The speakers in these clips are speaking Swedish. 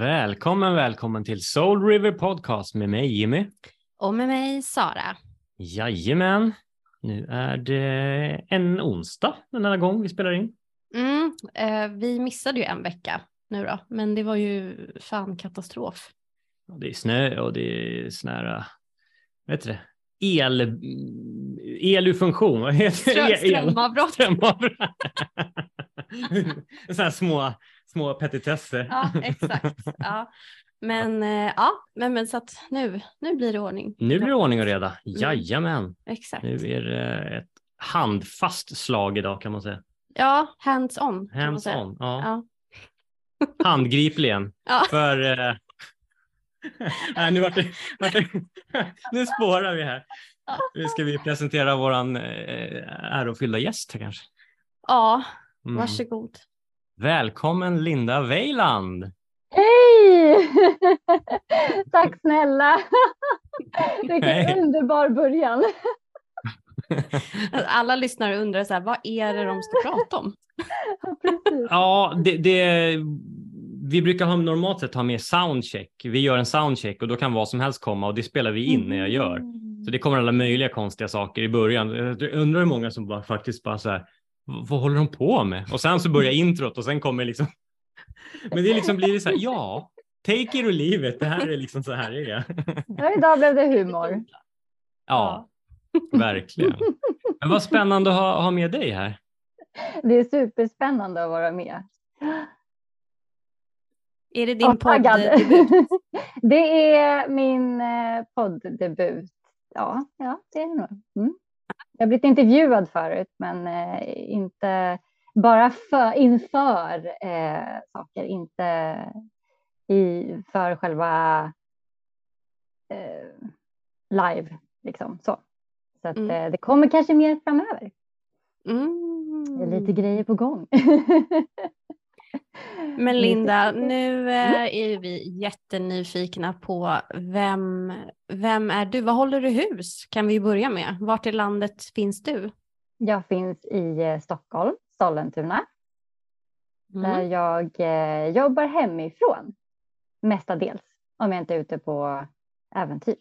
Välkommen, välkommen till Soul River Podcast med mig Jimmy. Och med mig Sara. Jajamän. Nu är det en onsdag denna gång vi spelar in. Mm, eh, vi missade ju en vecka nu då, men det var ju fan katastrof. Det är snö och det är sån här, vet du det, el, elufunktion. Vad heter det? Strömavbrott. Strömavbrott. Sådana här små, små petitesser. Ja, exakt. Ja. Men eh, ja, men, men så att nu, nu blir det ordning. Nu blir det ordning och reda. Jajamän. Exakt. Nu är det ett handfast slag idag kan man säga. Ja, hands on. Hands on. Ja. Ja. Handgripligen. Ja. För... Eh... Nej, nu, vart det, vart det... nu spårar vi här. Nu ska vi presentera våran eh, ärofyllda gäst kanske. ja, Mm. Välkommen Linda Weiland. Hej! Tack snälla. Vilken Hej. underbar början. Alla lyssnare undrar så här, vad är det de ska prata om? Ja, det, det, vi brukar ha, normalt sett ha med soundcheck. Vi gör en soundcheck och då kan vad som helst komma och det spelar vi in när jag gör. Mm. Så det kommer alla möjliga konstiga saker i början. Jag undrar hur många som bara faktiskt bara så här, "V- vad håller de på med? Och sen så börjar introt och sen kommer liksom. Men det liksom blir det så här, ja, take it or leave it. Det här är liksom så här det är. Ja, idag blev det humor. Ja, verkligen. Men vad spännande att ha, ha med dig här. Det är superspännande att vara med. Är det din Och taggad. podd? Det är min eh, podddebut. Ja, ja, det är det nog. Mm. Jag har blivit intervjuad förut, men eh, inte bara för, inför eh, saker, inte i, för själva eh, live. Liksom, så så att, Mm. eh, det kommer kanske mer framöver. Mm. Det är lite grejer på gång. Men Linda, nu eh, är vi jättenyfikna på vem, vem är du? Vad håller du hus? Kan vi börja med. Vart i landet finns du? Jag finns i eh, Stockholm, Sollentuna. där Mm. jag eh, jobbar hemifrån mestadels om jag inte är ute på äventyr.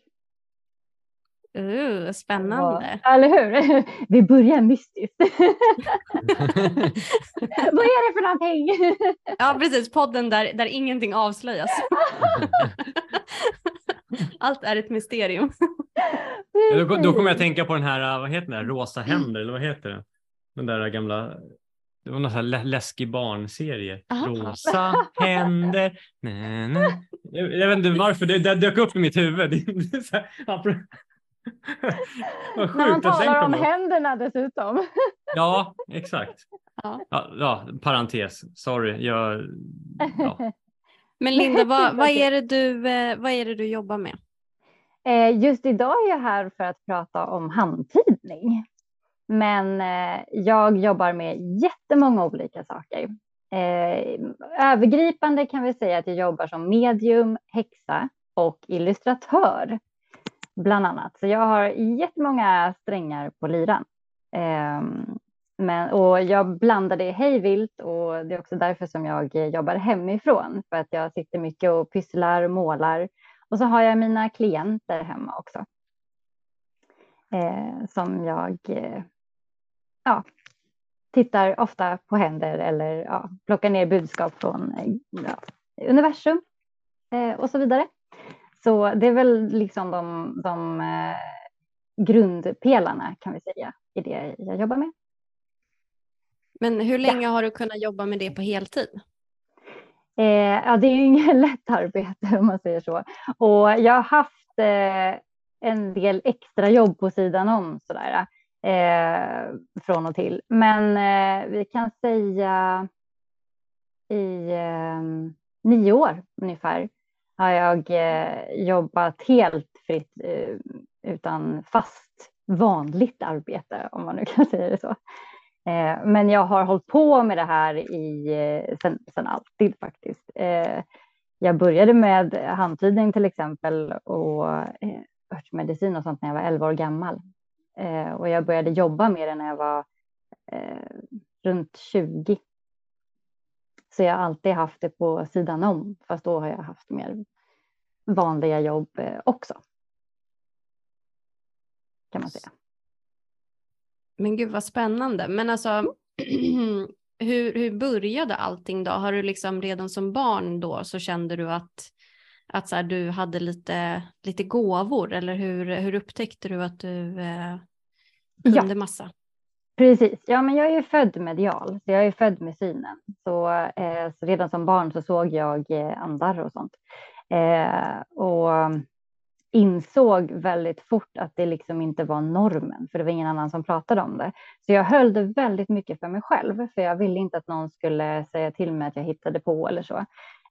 Uh, spännande. Ja, Eller hur? Vi börjar mystiskt. Vad är det för någonting? Ja, precis. Podden där, där ingenting avslöjas. Allt är ett mysterium. Ja, Då, då kommer jag att tänka på den här, vad heter den? Rosa händer eller vad heter den? Den där gamla, det var någon sån här lä- läskig barnserie. Aha. Rosa händer. nä, nä. Jag, jag vet inte varför, det, det dök upp i mitt huvud. Det är så här, vad sjukt den talar om händerna dessutom. Ja, exakt. Ja. Ja, ja, parentes, sorry. Jag, ja. Men Linda, vad, vad, är det du, eh, vad är det du jobbar med? Eh, Just idag är jag här för att prata om handtidning. Men eh, jag jobbar med jättemånga olika saker. Övergripande kan vi säga att jag jobbar som medium, häxa och illustratör. Bland annat. Så jag har jättemånga strängar på lyran. Eh, Men, och jag blandar det hej vilt och det är också därför som jag jobbar hemifrån. För att jag sitter mycket och pysslar, målar och så har jag mina klienter hemma också. Eh, som jag eh, ja, tittar ofta på händer eller ja, plockar ner budskap från ja, universum eh, och så vidare. Så det är väl liksom de, de eh, grundpelarna kan vi säga i det jag jobbar med. Men hur länge har du kunnat jobba med det på heltid? Eh, ja, det är ju inget lätt arbete om man säger så. Och jag har haft eh, en del extra jobb på sidan om sådär, eh, från och till. Men eh, vi kan säga i eh, nio år ungefär har jag eh, jobbat helt fritt eh, utan fast vanligt arbete om man nu kan säga det så. Eh, men jag har hållit på med det här i, eh, sen, sen alltid faktiskt. Eh, jag började med handtidning till exempel och eh, örtmedicin och sånt när jag var 11 år gammal. Eh, och jag började jobba med det när jag var eh, runt 20. Så jag har alltid haft det på sidan om, fast då har jag haft mer vanliga jobb eh, också. Kan man säga. Men gud vad spännande. Men alltså, hur, hur började allting då? Har du liksom redan som barn då så kände du att, att så här, du hade lite, lite gåvor eller hur, hur upptäckte du att du eh, kunde ja. massa? Precis, ja men jag är ju född medial, så jag är född med synen. Så, eh, så redan som barn så såg jag eh, andar och sånt. Eh, och insåg väldigt fort att det liksom inte var normen, för det var ingen annan som pratade om det. Så jag höll det väldigt mycket för mig själv, för jag ville inte att någon skulle säga till mig att jag hittade på eller så.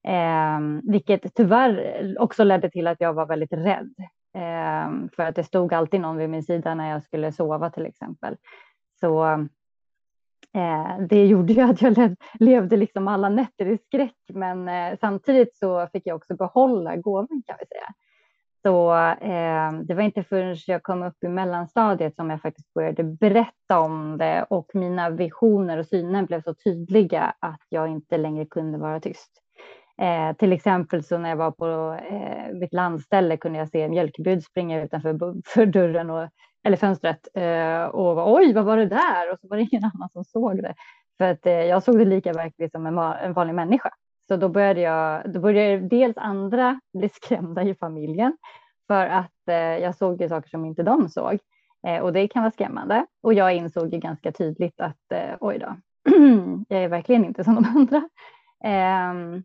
Eh, vilket tyvärr också ledde till att jag var väldigt rädd. Eh, för att det stod alltid någon vid min sida när jag skulle sova till exempel. Så eh, det gjorde ju att jag levde liksom alla nätter i skräck, men eh, samtidigt så fick jag också behålla gåvan kan vi säga. Så eh, det var inte förrän jag kom upp i mellanstadiet som jag faktiskt började berätta om det och mina visioner och synen blev så tydliga att jag inte längre kunde vara tyst. Eh, till exempel så när jag var på eh, mitt landställe kunde jag se en mjölkbud springa utanför för dörren och, eller fönstret eh, och var, oj, vad var det där? Och så var det ingen annan som såg det. För att eh, jag såg det lika verkligt som en, en vanlig människa. Så då började jag, då började dels andra bli skrämda i familjen för att eh, jag såg ju saker som inte de såg eh, och det kan vara skrämmande. Och jag insåg ju ganska tydligt att eh, oj då, jag är verkligen inte som de andra. Ehm,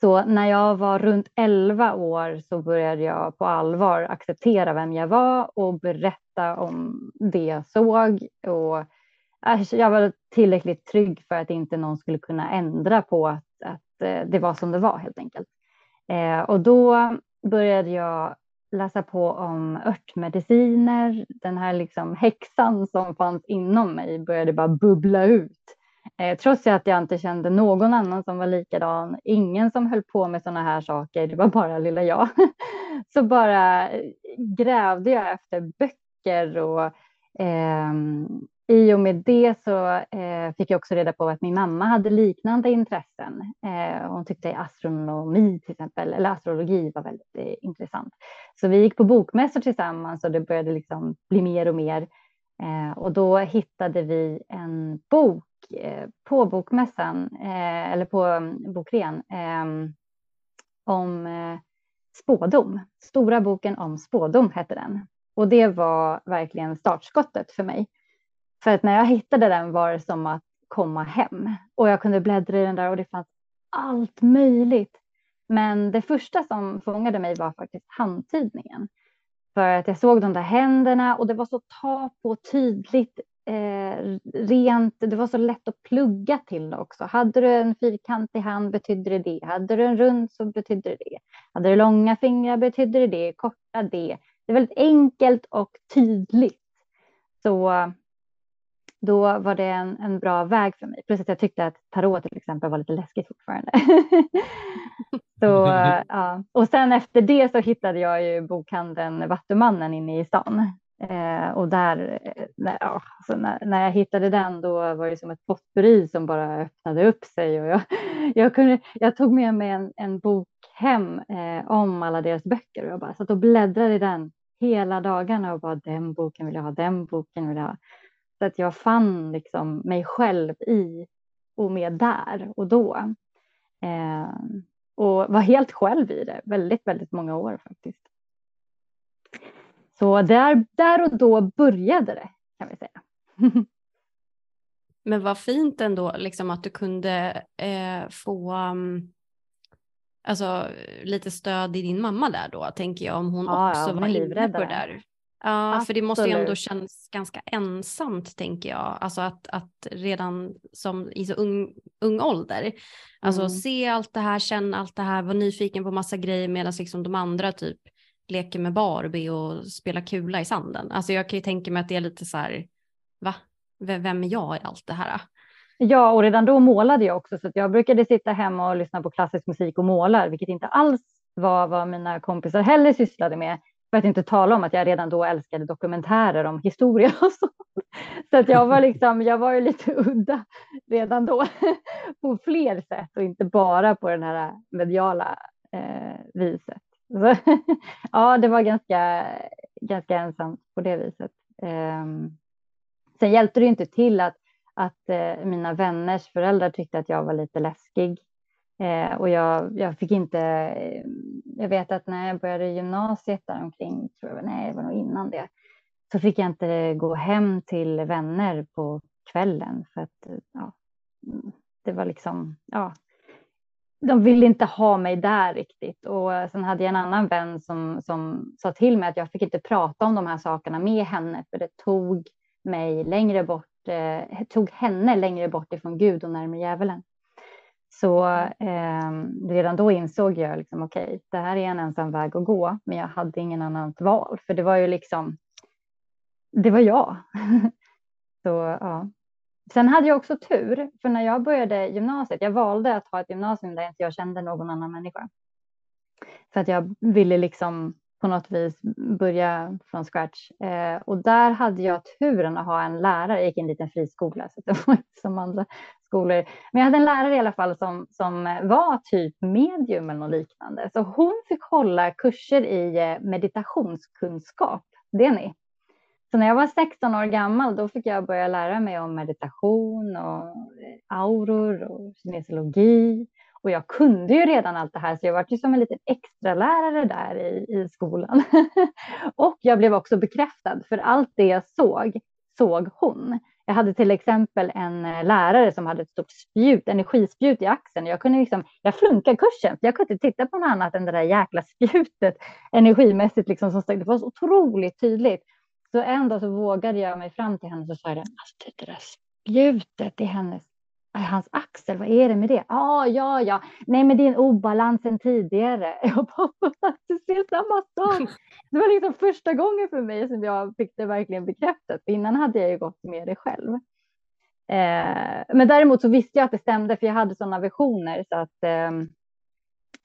så när jag var runt 11 år så började jag på allvar acceptera vem jag var och berätta om det jag såg. Och jag var tillräckligt trygg för att inte någon skulle kunna ändra på att, att eh, det var som det var helt enkelt. Eh, och då började jag läsa på om örtmediciner. Den här liksom häxan som fanns inom mig började bara bubbla ut. Eh, trots att jag inte kände någon annan som var likadan, ingen som höll på med sådana här saker, det var bara lilla jag. Så bara eh, grävde jag efter böcker och eh, i och med det så eh, fick jag också reda på att min mamma hade liknande intressen. Eh, hon tyckte astronomi till exempel, eller astrologi var väldigt eh, intressant. Så vi gick på bokmässor tillsammans och det började liksom bli mer och mer. Eh, och då hittade vi en bok Eh, på bokmässan, eh, eller på um, bokrean, ehm, om eh, spådom. Stora boken om spådom hette den. Och det var verkligen startskottet för mig. För att när jag hittade den var det som att komma hem och jag kunde bläddra i den där och det fanns allt möjligt. Men det första som fångade mig var faktiskt handtidningen. För att jag såg de där händerna och det var så ta på tydligt, eh, rent. Det var så lätt att plugga till det också. Hade du en fyrkantig hand betydde det det. Hade du en rund så betydde det det. Hade du långa fingrar betydde det det. Korta det. Det är väldigt enkelt och tydligt. Så då var det en, en bra väg för mig. Plus att jag tyckte att tarot till exempel var lite läskigt fortfarande. så, ja. Och sen efter det så hittade jag ju bokhandeln Vattumannen inne i stan. Eh, och där, eh, när, ja, alltså när, när, jag hittade den då var det som ett potpurri som bara öppnade upp sig. Och jag, jag, kunde, jag tog med mig en, en bok hem eh, om alla deras böcker och jag bara satt och bläddrade i den hela dagarna och bara den boken vill jag ha, den boken vill jag ha. Så att jag fann liksom mig själv i och med där och då. Eh, och var helt själv i det väldigt, väldigt många år faktiskt. Så där, där och då började det kan vi säga. Men vad fint ändå liksom att du kunde eh, få um, alltså, lite stöd i din mamma där då, tänker jag, om hon ja, också ja, var inne på det där. Ja, Absolut. för det måste ju ändå kännas ganska ensamt tänker jag. Alltså att, att redan som i så ung, ung ålder, alltså mm. se allt det här, känna allt det här, vara nyfiken på massa grejer medan liksom de andra typ leker med Barbie och spelar kula i sanden. Alltså jag kan ju tänka mig att det är lite så här, va? Vem är jag i allt det här? Ja, och redan då målade jag också, så att jag brukade sitta hemma och lyssna på klassisk musik och måla, vilket inte alls var vad mina kompisar heller sysslade med. För att inte tala om att jag redan då älskade dokumentärer om historia och så. Så att jag var liksom, jag var ju lite udda redan då på fler sätt och inte bara på den här mediala eh, viset. Så, ja, det var ganska, ganska ensamt på det viset. Eh, sen hjälpte det inte till att, att eh, mina vänners föräldrar tyckte att jag var lite läskig. Eh, och jag, jag fick inte, eh, jag vet att när jag började gymnasiet däromkring, tror jag, nej det var nog innan det, så fick jag inte gå hem till vänner på kvällen för att eh, ja, mm, det var liksom, ja, de ville inte ha mig där riktigt. Och eh, sen hade jag en annan vän som, som sa till mig att jag fick inte prata om de här sakerna med henne, för det tog mig längre bort, eh, tog henne längre bort ifrån Gud och närmare djävulen. Så eh, redan då insåg jag liksom, okej, okay, det här är en ensam väg att gå, men jag hade ingen annat val, för det var ju liksom, det var jag. Så ja, Sen hade jag också tur, för när jag började gymnasiet, jag valde att ha ett gymnasium där inte jag kände någon annan människa. För att jag ville liksom på något vis börja från scratch. Eh, och där hade jag turen att ha en lärare, jag gick i en liten friskola, så det var inte som andra skolor. Men jag hade en lärare i alla fall som, som var typ medium eller något liknande. Så hon fick hålla kurser i eh, meditationskunskap, det ni. Så när jag var 16 år gammal, då fick jag börja lära mig om meditation och eh, auror och kinesiologi. Och jag kunde ju redan allt det här, så jag var ju som en liten extra lärare där i, i skolan. och jag blev också bekräftad, för allt det jag såg, såg hon. Jag hade till exempel en eh, lärare som hade ett stort spjut, energispjut i axeln. Jag, kunde liksom, jag flunkade kursen, jag kunde inte titta på något annat än det där jäkla spjutet energimässigt. Liksom, som det var så otroligt tydligt. Så en dag så vågade jag mig fram till henne och sa, alltså, det där spjutet i hennes, eh, hans axel, vad är det med det? Ah, ja, ja, nej men det är en obalans sen tidigare. Jag bara, du ser samma sak. Det var liksom första gången för mig som jag fick det verkligen bekräftat. Innan hade jag ju gått med det själv. Eh, men däremot så visste jag att det stämde, för jag hade sådana visioner så att eh,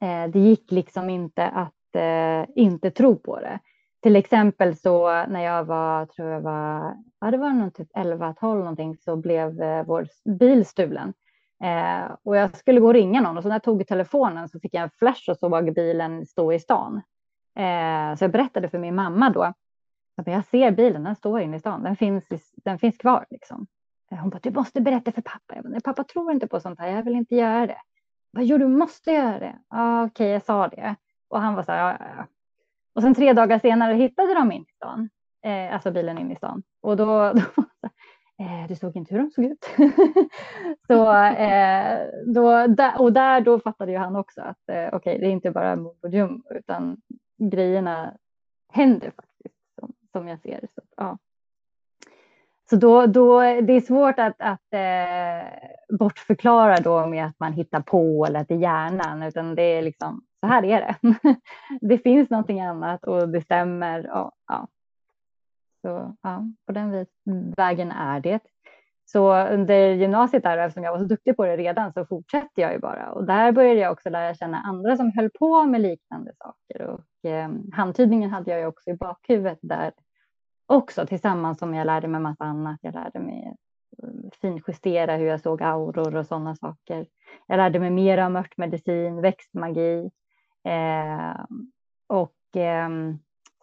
eh det gick liksom inte att eh, inte tro på det. Till exempel så när jag var, tror jag var, ja det var nog typ 11-12 någonting, så blev eh, vår bil stulen. Eh, och jag skulle gå och ringa någon och så när jag tog telefonen så fick jag en flash och såg bilen stå i stan. Eh, så jag berättade för min mamma då, att jag ser bilen, den står inne i stan, den finns, den finns kvar liksom. Eh, hon bara, du måste berätta för pappa. Jag bara, pappa tror inte på sånt här, jag vill inte göra det. Vad gör du måste göra det. Ah, Okej, okay, jag sa det. Och han var så här, ja, ja, och sen tre dagar senare hittade de in i stan, eh, alltså bilen in i stan. Och då, då eh, du såg inte hur de såg ut. så, eh, då, där, och där då fattade ju han också att eh, okej, okay, det är inte bara mordjum utan grejerna händer faktiskt som, som jag ser. Så, ja. Så då, då, det är svårt att, att eh, bortförklara då med att man hittar på eller att det är hjärnan, utan det är liksom så här är det. det finns någonting annat och det stämmer. Och, ja. Så ja, på den vägen är det. Så under gymnasiet där, eftersom jag var så duktig på det redan, så fortsatte jag ju bara. Och där började jag också lära känna andra som höll på med liknande saker. Och eh, handtydningen hade jag ju också i bakhuvudet där också tillsammans som jag lärde mig massa annat. Jag lärde mig eh, finjustera hur jag såg auror och sådana saker. Jag lärde mig mer om örtmedicin, växtmagi. Eh, och eh,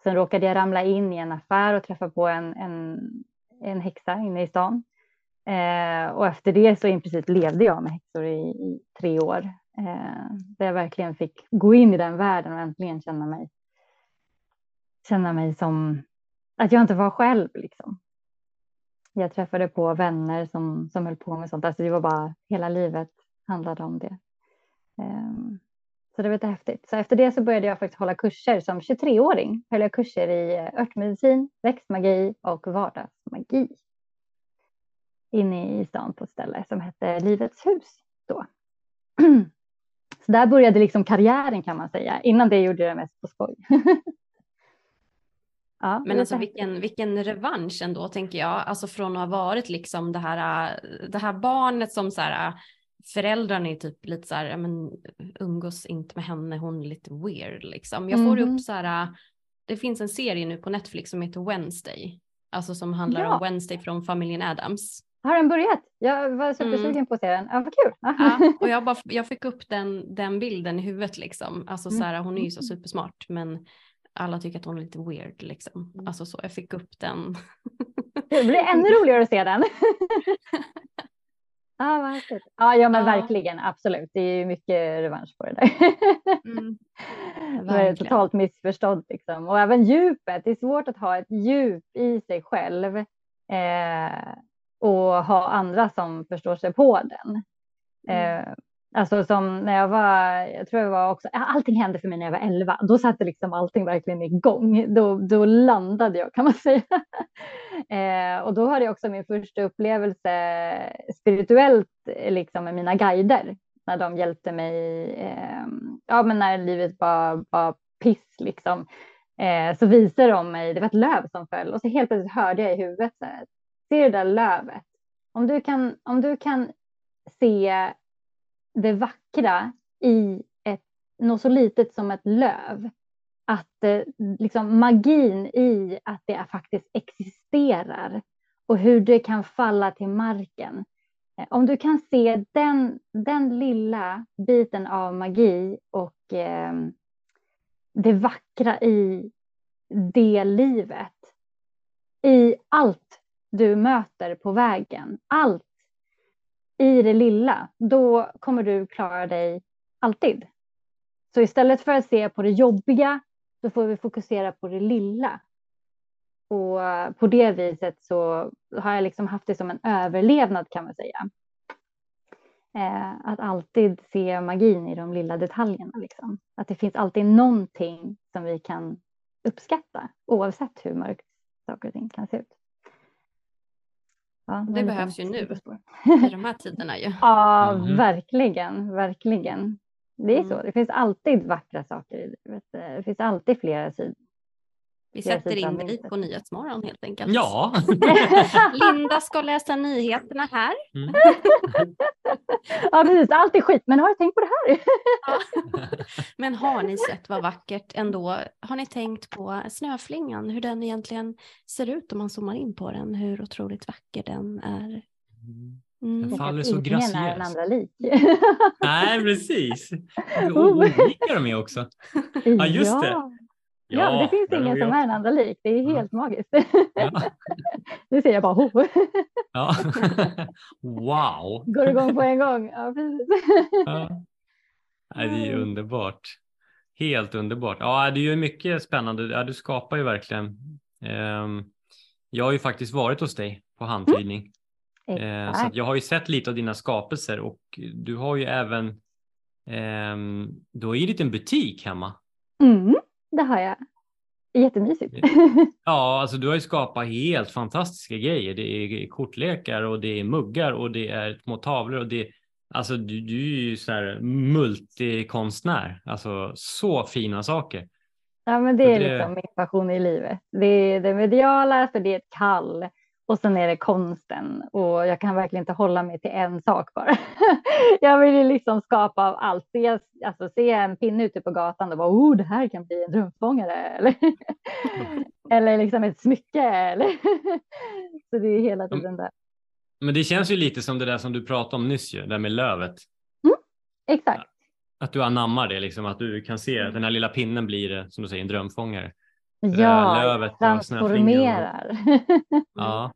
sen råkade jag ramla in i en affär och träffa på en, en, en häxa inne i stan. Eh, och efter det så i princip levde jag med häxor i, i tre år. Eh, där jag verkligen fick gå in i den världen och äntligen känna mig, känna mig som att jag inte var själv liksom. Jag träffade på vänner som, som höll på med sånt. Alltså det var bara hela livet handlade om det. Ehm, så det var lite häftigt. Så efter det så började jag faktiskt hålla kurser som 23-åring. Höll jag kurser i örtmedicin, växtmagi och vardagsmagi. Inne i stan på ett ställe som hette Livets hus då. Så där började liksom karriären kan man säga. Innan det gjorde jag det mest på skoj. Ja, men alltså vilken, vilken revansch ändå tänker jag, alltså från att ha varit liksom det här, det här barnet som så här, föräldrarna är typ lite så här, men umgås inte med henne, hon är lite weird liksom. Jag får mm. upp så här, det finns en serie nu på Netflix som heter Wednesday, alltså som handlar ja. om Wednesday från familjen Adams. Har den börjat? Jag var supersugen mm. på att se den. Ja, vad kul. Ja, och jag, bara, jag fick upp den, den bilden i huvudet liksom. Alltså så här, hon är ju så supersmart men alla tycker att hon är lite weird liksom. Mm. Alltså så, jag fick upp den. det blir ännu roligare att se den. ah, vad ja, ja, men ja. verkligen, absolut. Det är ju mycket revansch på det där. mm. Det är totalt missförstådd liksom. Och även djupet. Det är svårt att ha ett djup i sig själv eh, och ha andra som förstår sig på den. Mm. Alltså som när jag var, jag tror jag var också, allting hände för mig när jag var 11. Då satte liksom allting verkligen igång. Då, då landade jag kan man säga. eh, och då hade jag också min första upplevelse spirituellt eh, liksom med mina guider. När de hjälpte mig, eh, ja men när livet var, var piss liksom. Eh, så visade de mig, det var ett löv som föll och så helt plötsligt hörde jag i huvudet ser du se det där lövet. Om du kan, om du kan se det vackra i ett, något så litet som ett löv. Att eh, liksom magin i att det faktiskt existerar och hur det kan falla till marken. Eh, om du kan se den, den lilla biten av magi och eh, det vackra i det livet, i allt du möter på vägen, allt i det lilla, då kommer du klara dig alltid. Så istället för att se på det jobbiga, så får vi fokusera på det lilla. Och eh, på det viset så har jag liksom haft det som en överlevnad kan man säga. Eh, att alltid se magin i de lilla detaljerna. Liksom. Att det finns alltid någonting som vi kan uppskatta oavsett hur mörkt saker och ting kan se ut. Ja, det behövs ju nu i de här tiderna ju. Ja, mm. verkligen, verkligen. Det är mm. så. Det finns alltid vackra saker i livet. Det finns alltid flera sidor. Vi sätter in dig på Nyhetsmorgon helt enkelt. Ja. Linda ska läsa nyheterna här. Mm. ja, precis. Allt är skit, men har du tänkt på det här? Men har ni sett vad vackert ändå? Har ni tänkt på snöflingan, hur den egentligen ser ut om man zoomar in på den, hur otroligt vacker den är? Mm. Den faller så graciöst. Ingen är den andra lik. Nej, precis. Olika de är också. Ja, just det. Ja, ja det finns ingen som är en andra lik. Det är helt ja. magiskt. Ja. nu ser jag bara ho. ja. Wow. Går igång på en gång. Ja, precis. ja. det är underbart. Helt underbart. Ja, det är ju mycket spännande. Ja, du skapar ju verkligen. Um, jag har ju faktiskt varit hos dig på handtidning. Mm. Uh, så jag har ju sett lite av dina skapelser och du har ju även um, du har ju en liten butik hemma. Mm det har jag. Jättemysigt. Ja, alltså du har ju skapat helt fantastiska grejer. Det är kortlekar och det är muggar och det är små tavlor och det Alltså du, du är ju så här multikonstnär, alltså så fina saker. Ja, men det är det... liksom min passion i livet. Det är det mediala, för det är ett kall och sen är det konsten och jag kan verkligen inte hålla mig till en sak bara. jag vill liksom skapa av allt. Se, alltså, se en pinne ute på gatan och bara, oh, det här kan bli en drömfångare eller, eller liksom ett smycke. Eller så det är hela tiden där. Men det känns ju lite som det där som du pratade om nyss, ju, det där med lövet. Mm, exakt. Att du anammar det, liksom, att du kan se att den här lilla pinnen blir, som du säger, en drömfångare. Ja, lövet transformerar. ja.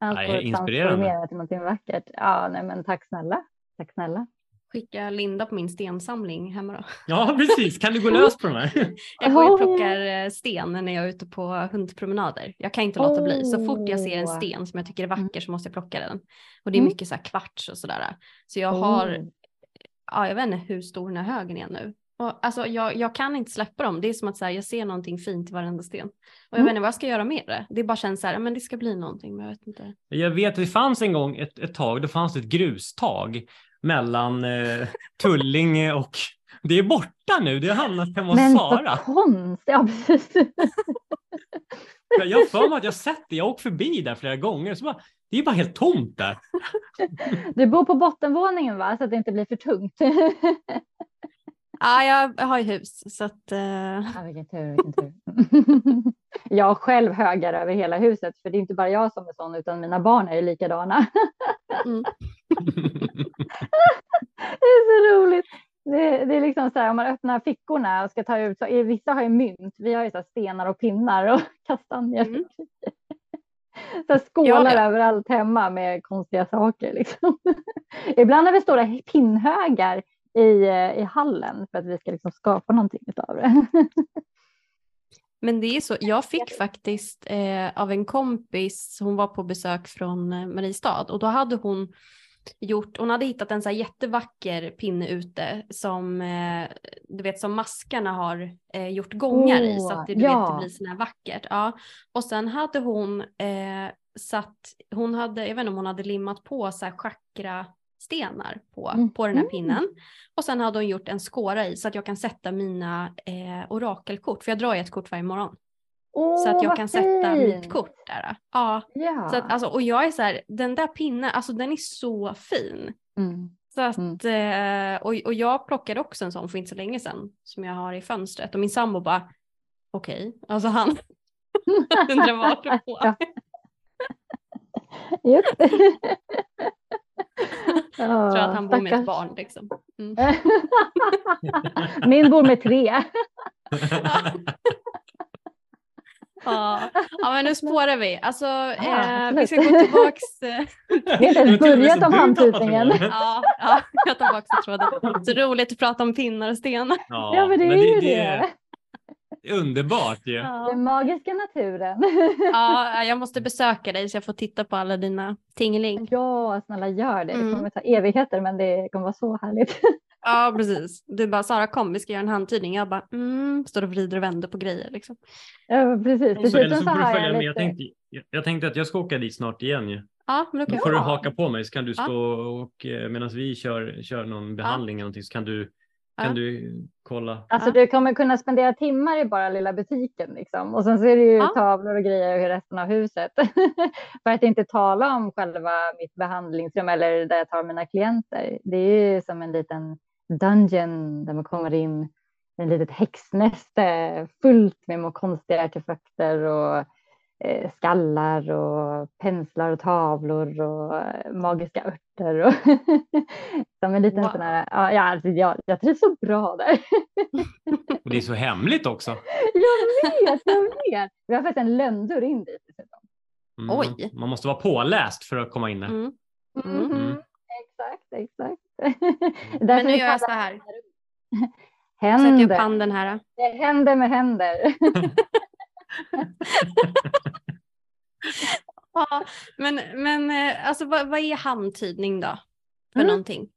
Allt nej, transformerar till någonting vackert. Ja, nej men tack snälla. Tack snälla. Skicka Linda på min stensamling hemma då. Ja, precis. Kan du gå lös på de här? jag går och plockar eh, sten när jag är ute på hundpromenader. Jag kan inte låta bli. Så fort jag ser en sten som jag tycker är vacker så måste jag plocka den. Och det är mm. mycket så här kvarts och sådär. Så jag har, ja, jag vet inte hur stor den här högen är nu. Och, alltså, jag, jag kan inte släppa dem. Det är som att så här, jag ser någonting fint i varenda sten. Och jag mm. vet inte vad jag ska göra med det. Det bara känns så här, men det ska bli någonting, men jag vet inte. Jag vet, det fanns en gång ett, ett tag, då fanns det ett grustag mellan eh, Tullinge och det är borta nu, det har hamnat hemma hos Sara. Men så konstigt, ja precis. jag har för mig att jag sett det, jag har åkt förbi där flera gånger. Så bara, det är bara helt tomt där. Du bor på bottenvåningen va, så att det inte blir för tungt. Ja, jag har ju hus så att. Uh... Ja, vilken tur, vilken tur. jag själv högar över hela huset, för det är inte bara jag som är sån, utan mina barn är ju likadana. mm. det är så roligt. Det, det, är liksom så här om man öppnar fickorna och ska ta ut, så vissa har ju mynt, vi har ju så stenar och pinnar och kastanjer. Mm. Så skålar ja, överallt hemma med konstiga saker. Liksom. Ibland har vi stora pinnhögar i, i hallen för att vi ska liksom skapa någonting av det. Men det är så, jag fick faktiskt eh, av en kompis, hon var på besök från eh, Mariestad och då hade hon gjort, hon hade hittat en så jättevacker pinne ute som eh, du vet som maskarna har eh, gjort gångar oh, i så att det, du ja. vet, det blir sån här vackert. Ja. Och sen hade hon eh, satt, hon hade, jag vet inte om hon hade limmat på så här chakra stenar på, mm. på den här pinnen. Och sen hade hon gjort en skåra i så att jag kan sätta mina eh, orakelkort, för jag drar ju ett kort varje morgon. Oh, så att jag kan fint. sätta mitt kort där. Ja. ja. Så att, alltså, och jag är så här, den där pinnen, alltså den är så fin. Mm. Så att, mm. eh, och, och jag plockade också en sån för inte så länge sedan som jag har i fönstret och min sambo bara okej, okay. alltså han undrar vart du på. Jag tror att han bor med ett barn liksom. Mm. Min bor med tre. Ja. ja, men nu spårar vi. Alltså, ja, eh, vi ska gå tillbaks. Eh, vi har inte ens börjat om handtutningen. Ja, ja, jag tar tillbaka tråden. Så roligt att prata om pinnar och stenar. Ja, ja men det är men det, ju det. det. Underbart ju. Ja. Den magiska naturen. Ja, jag måste besöka dig så jag får titta på alla dina tingling. Ja, snälla gör det. Det kommer mm. ta evigheter men det kommer vara så härligt. Ja, precis. Du bara, Sara kom, vi ska göra en handtidning. Jag bara, mm, står och vrider och vänder på grejer liksom. Ja, precis. Så, så följa med. Jag tänkte, jag tänkte att jag ska åka dit snart igen ju. Ja, men då får du haka på mig så kan du stå ja. och eh, medan vi kör, kör någon behandling ja. eller någonting så kan du kan du kolla? Alltså du kommer kunna spendera timmar i bara lilla butiken liksom. Och sen så är det ju ja. tavlor och grejer i resten av huset. För att inte tala om själva mitt behandlingsrum eller där jag tar mina klienter. Det är ju som en liten dungeon där man kommer in i ett litet häxnäste fullt med konstiga artefakter och skallar och penslar och tavlor och eh, magiska örter. Och som en liten wow. sån här, ja, alltså, jag, jag trivs så bra där. och det är så hemligt också. jag vet, jag vet. Vi har faktiskt en lönndörr in dit. Mm. Oj. Man måste vara påläst för att komma in där. Mm. Mm. Mm. Exakt, exakt. Men nu gör jag så här. Händer. Sätter upp handen här. Det händer med händer. ja, men, men eh, alltså, vad, vad är handtydning då? För mm. någonting?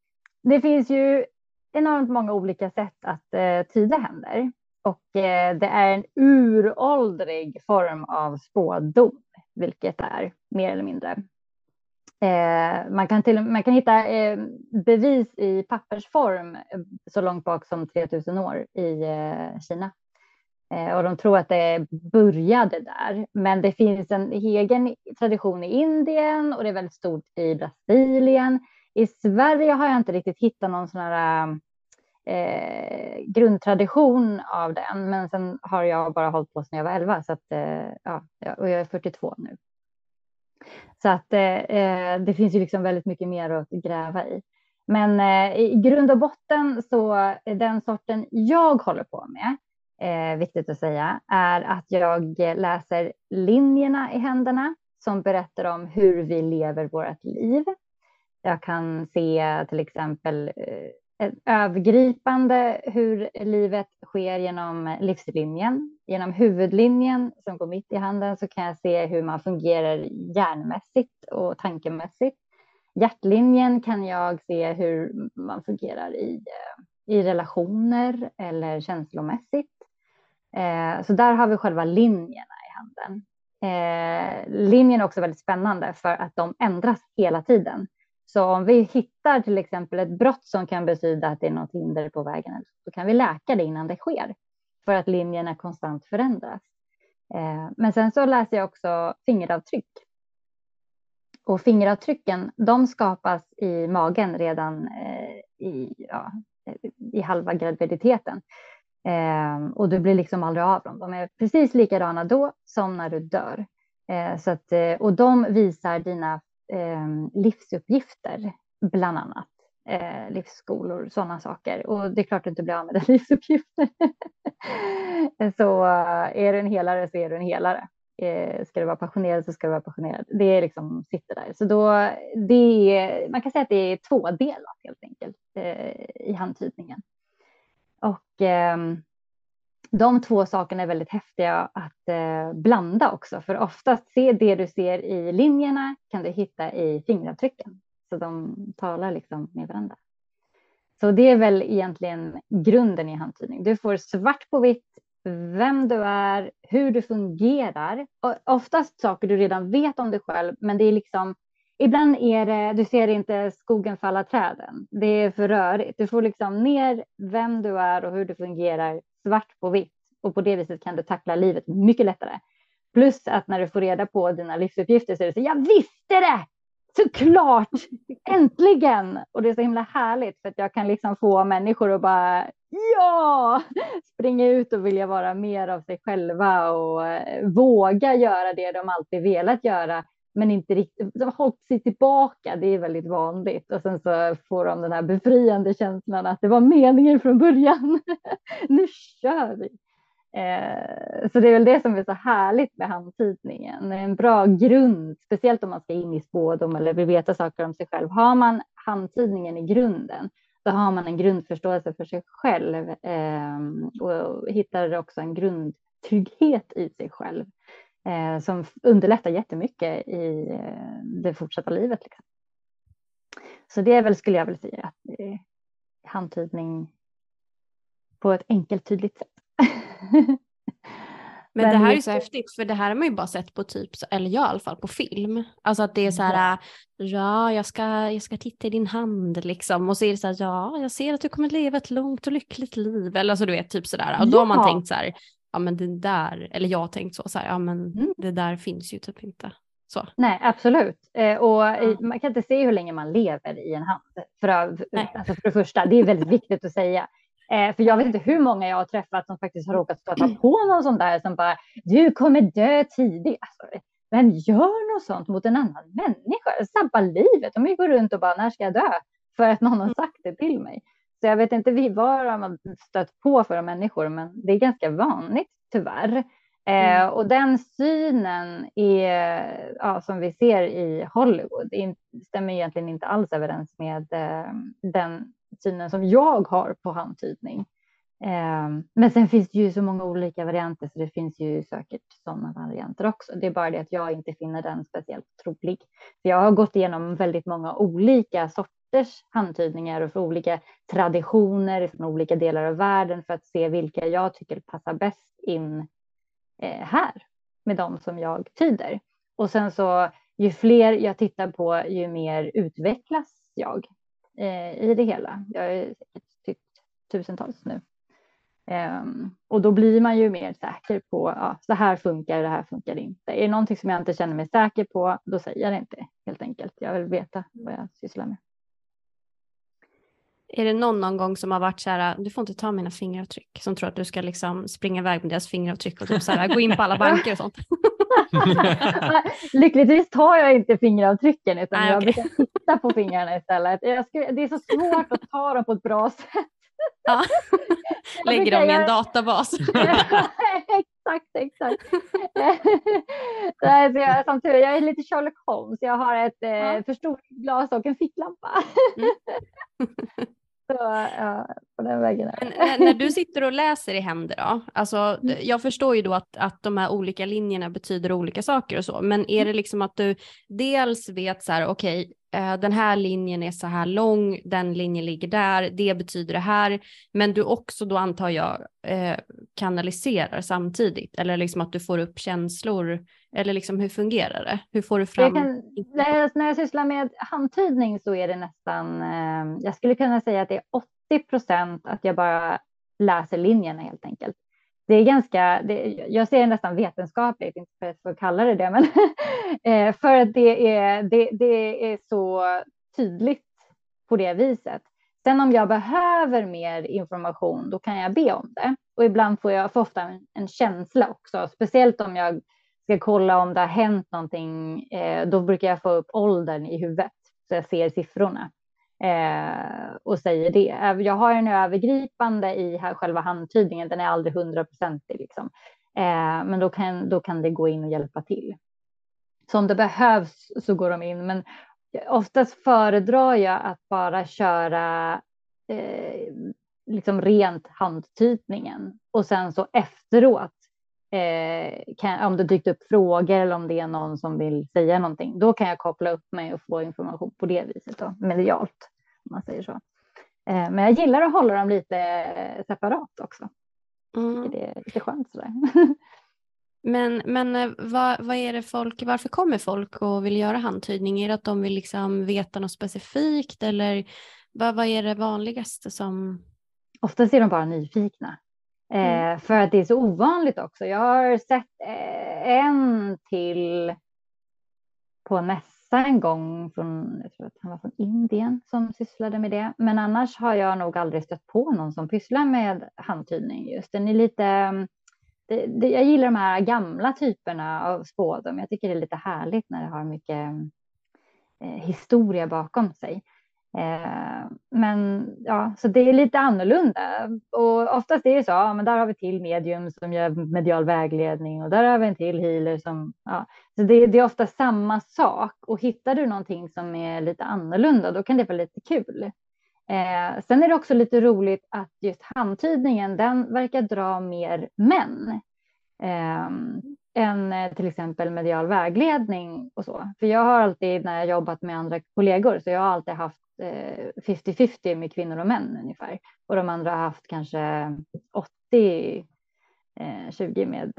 Det finns ju enormt många olika sätt att eh, tyda händer. Och eh, det är en uråldrig form av spådom, vilket är mer eller mindre. Eh, man, kan till, man kan hitta eh, bevis i pappersform eh, så långt bak som 3000 år i eh, Kina. Eh, och de tror att det började där. Men det finns en egen tradition i Indien och det är väldigt stort i Brasilien. I Sverige har jag inte riktigt hittat någon sån här eh, grundtradition av den. Men sen har jag bara hållit på sedan jag var 11 så att, eh, ja, och jag är 42 nu. Så att eh, eh, det finns ju liksom väldigt mycket mer att gräva i. Men eh, i grund och botten så är den sorten jag håller på med, eh, viktigt att säga, är att jag läser linjerna i händerna som berättar om hur vi lever vårt liv. Jag kan se till exempel eh, övergripande hur livet sker genom livslinjen. Genom huvudlinjen som går mitt i handen så kan jag se hur man fungerar hjärnmässigt och tankemässigt. Hjärtlinjen kan jag se hur man fungerar i, eh, i relationer eller känslomässigt. Eh, så där har vi själva linjerna i handen. Eh, linjen är också väldigt spännande för att de ändras hela tiden. Så om vi hittar till exempel ett brott som kan betyda att det är något hinder på vägen, så kan vi läka det innan det sker för att linjerna konstant förändras. Eh, men sen så läser jag också fingeravtryck. Och fingeravtrycken, de skapas i magen redan eh, i, ja, eh, i halva graviditeten. Eh, och du blir liksom aldrig av dem. De är precis likadana då som när du dör. Eh, så att, eh, och de visar dina eh, livsuppgifter, bland annat. Eh, livsskolor, sådana saker. Och det är klart att du inte blir av med dina livsuppgifter. så eh, är du en helare så är du en helare. Eh, ska du vara passionerad så ska du vara passionerad. Det är liksom sitter där. Så då, det är, man kan säga att det är tvådelat helt enkelt eh, i handtydningen. Och eh, de två sakerna är väldigt häftiga att eh, blanda också, för oftast se det du ser i linjerna kan du hitta i fingeravtrycken. Så de talar liksom med varandra. Så det är väl egentligen grunden i handtydning. Du får svart på vitt vem du är, hur du fungerar. Och oftast saker du redan vet om dig själv, men det är liksom Ibland är det, du ser inte skogen falla träden. Det är för rörigt. Du får liksom ner vem du är och hur du fungerar svart på vitt och på det viset kan du tackla livet mycket lättare. Plus att när du får reda på dina livsuppgifter så är det så jag visste det! Såklart! Äntligen! Och det är så himla härligt för att jag kan liksom få människor att bara ja, springa ut och vilja vara mer av sig själva och eh, våga göra det de alltid velat göra men inte riktigt, de har hållit sig tillbaka, det är väldigt vanligt. Och sen så får de den här befriande känslan att det var meningen från början. nu kör vi! Eh, så det är väl det som är så härligt med handtidningen. En bra grund, speciellt om man ska in i spådom eller vill veta saker om sig själv. Har man handtidningen i grunden, då har man en grundförståelse för sig själv eh, och hittar också en grundtrygghet i sig själv eh, som underlättar jättemycket i eh, det fortsatta livet. Liksom. Så det är väl, skulle jag vilja säga, att eh, handtydning på ett enkelt tydligt sätt. Men det här är så häftigt för det här har man ju bara sett på typ, eller jag i alla fall på film. Alltså att det är så här, ja jag ska, jag ska titta i din hand liksom och så är det så här, ja jag ser att du kommer leva ett långt och lyckligt liv. Eller alltså du vet typ sådär. Och då har man tänkt så här, ja men det där, eller jag har tänkt så, så här, ja men mm. det där finns ju typ inte. Så. Nej, absolut. Eh, och ja. man kan inte se hur länge man lever i en hand. För, alltså för det första, det är väldigt viktigt att säga. Eh, för jag vet inte hur många jag har träffat som faktiskt har råkat stöta på någon sån där som bara, du kommer dö tidigt. Alltså, vem gör något sånt mot en annan människa? Sabba livet. De går runt och bara, när ska jag dö? För att någon har mm. sagt det till mig. Så jag vet inte vad de har stött på för människor, men det är ganska vanligt tyvärr. Eh, mm. och den synen är, ja, som vi ser i Hollywood det stämmer egentligen inte alls överens med eh, den synen som jag har på handtydning. Eh, men sen finns det ju så många olika varianter så det finns ju säkert sådana varianter också. Det är bara det att jag inte finner den speciellt trolig. För jag har gått igenom väldigt många olika sorters handtydningar och för olika traditioner från olika delar av världen för att se vilka jag tycker passar bäst in eh, här med de som jag tyder. Och sen så ju fler jag tittar på, ju mer utvecklas jag eh, i det hela. Jag har tyckt tusentals nu. Um, och då blir man ju mer säker på, ja, så här funkar det, här funkar inte. Är det någonting som jag inte känner mig säker på, då säger jag det inte helt enkelt. Jag vill veta vad jag sysslar med. Är det någon någon gång som har varit så här, du får inte ta mina fingeravtryck, som tror att du ska liksom springa iväg med deras fingeravtryck och typ så här, gå in på alla banker och sånt? Lyckligtvis tar jag inte fingeravtrycken utan Nej, jag brukar titta på fingrarna istället. Skulle, det är så svårt att ta dem på ett bra sätt. Ja. Lägger dem i en databas. exakt, exakt. så jag, tur jag är lite Sherlock Holmes. Jag har ett eh, för stort glas och en ficklampa. Mm. Så, ja, på den vägen Men, eh, när du sitter och läser i händer då, alltså, mm. jag förstår ju då att, att de här olika linjerna betyder olika saker och så, men är det mm. liksom att du dels vet så här, okej, okay, Eh, den här linjen är så här lång, den linjen ligger där, det betyder det här, men du också då antar jag eh, kanaliserar samtidigt eller liksom att du får upp känslor eller liksom hur fungerar det? Hur får du fram? Kan, när, jag, när jag sysslar med handtydning så är det nästan, eh, jag skulle kunna säga att det är 80 procent att jag bara läser linjerna helt enkelt det är ganska, det, jag ser det nästan vetenskapligt, inte för att kalla det det, men eh, för att det är, det, det är så tydligt på det viset. Sen om jag behöver mer information, då kan jag be om det. Och ibland får jag får ofta en, en känsla också, speciellt om jag ska kolla om det har hänt någonting. Eh, då brukar jag få upp åldern i huvudet så jag ser siffrorna eh, och säger det. Eh, jag har en övergripande i här, själva handtydningen, den är aldrig hundraprocentig liksom. Eh, men då kan, då kan det gå in och hjälpa till. Så om det behövs så går de in, men oftast föredrar jag att bara köra eh, liksom rent handtydningen och sen så efteråt eh, kan, om det dykt upp frågor eller om det är någon som vill säga någonting, då kan jag koppla upp mig och få information på det viset då, medialt, om man säger så. Eh, men jag gillar att hålla dem lite separat också. Mm. Det är lite skönt sådär. Men, men eh, vad, vad är det folk, varför kommer folk och vill göra handtydning? Är det att de vill liksom veta något specifikt eller vad, vad är det vanligaste som? Oftast är de bara nyfikna. Mm. Eh, för att det är så ovanligt också. Jag har sett eh, en till på mässa en gång från, jag tror att han var från Indien som sysslade med det. Men annars har jag nog aldrig stött på någon som pysslar med handtydning just. Den är lite, mm, det, det, jag gillar de här gamla typerna av spådom. Jag tycker det är lite härligt när det har mycket mm, eh, historia bakom sig. Eh, men ja, så det är lite annorlunda och oftast är det så. Ja, men där har vi till medium som gör medial vägledning och där har vi en till healer som. Ja, så det, det är ofta samma sak och hittar du någonting som är lite annorlunda, då kan det vara lite kul. Eh, sen är det också lite roligt att just handtydningen, den verkar dra mer män. Ehm, eh, än till exempel medial vägledning och så. För jag har alltid när jag jobbat med andra kollegor så jag har alltid haft 50-50 eh, med kvinnor och män ungefär. Och de andra har haft kanske 80 20 eh, med,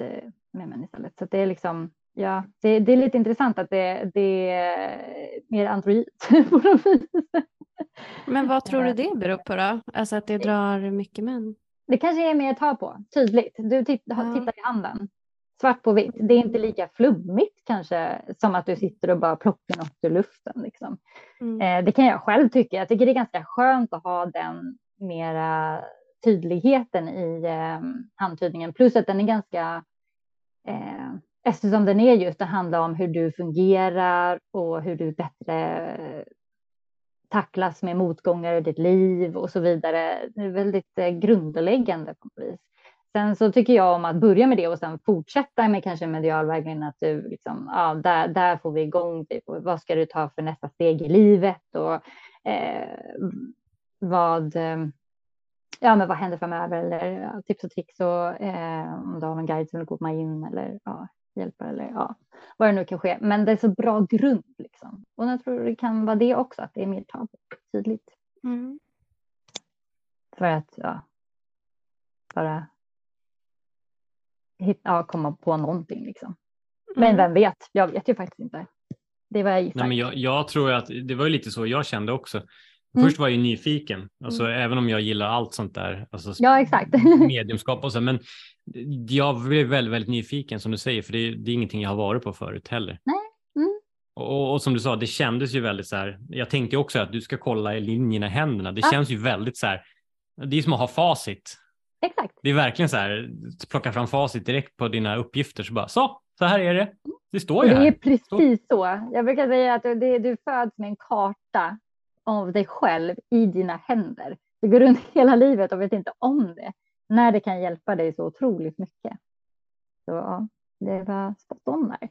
med män istället. Så det är liksom, ja, det, det är lite intressant att det, det är mer androgynt på något vis. Men vad tror du det beror på då? Alltså att det drar mycket män? Det kanske är mer att ta på, tydligt. Du tittar, tittar i handen svart på vitt. Det är inte lika flummigt kanske som att du sitter och bara plockar något ur luften. Liksom. Mm. Eh, det kan jag själv tycka. Jag tycker det är ganska skönt att ha den mera tydligheten i eh, handtydningen. Plus att den är ganska, eh, eftersom den är just, det handlar om hur du fungerar och hur du bättre tacklas med motgångar i ditt liv och så vidare. Det är väldigt eh, grundläggande på något vis. Sen så tycker jag om att börja med det och sen fortsätta med kanske medial vägledning, att du liksom, ja, där, där får vi igång, typ, vad ska du ta för nästa steg i livet och eh, vad, ja, men vad händer framöver eller ja, tips och tricks och eh, om du har en guide som vill komma in eller ja, hjälpa eller ja, vad det nu kan ske. Men det är så bra grund liksom. Och jag tror det kan vara det också, att det är mer tydligt. Mm. För att ja, bara ja, komma på någonting. Liksom. Men mm. vem vet? Jag vet ju faktiskt inte. Det var jag Nej, men jag, jag tror att det var lite så jag kände också. Mm. Först var jag nyfiken, alltså, mm. även om jag gillar allt sånt där, alltså, ja, exakt. mediumskap och så, men jag blev väldigt, väldigt nyfiken som du säger, för det, det är ingenting jag har varit på förut heller. Nej. Mm. Och, och, som du sa, det kändes ju väldigt så här, jag tänkte också att du ska kolla linjerna i händerna, det ja. känns ju väldigt så här, det är som att ha facit. Exakt. Det är verkligen så här, plocka fram facit direkt på dina uppgifter så bara så, så här är det. Det står ju här. Det är precis så. Jag brukar säga att det, du föds med en karta av dig själv i dina händer. Du går runt hela livet och vet inte om det. När det kan hjälpa dig så otroligt mycket. Så ja, det var spot on där.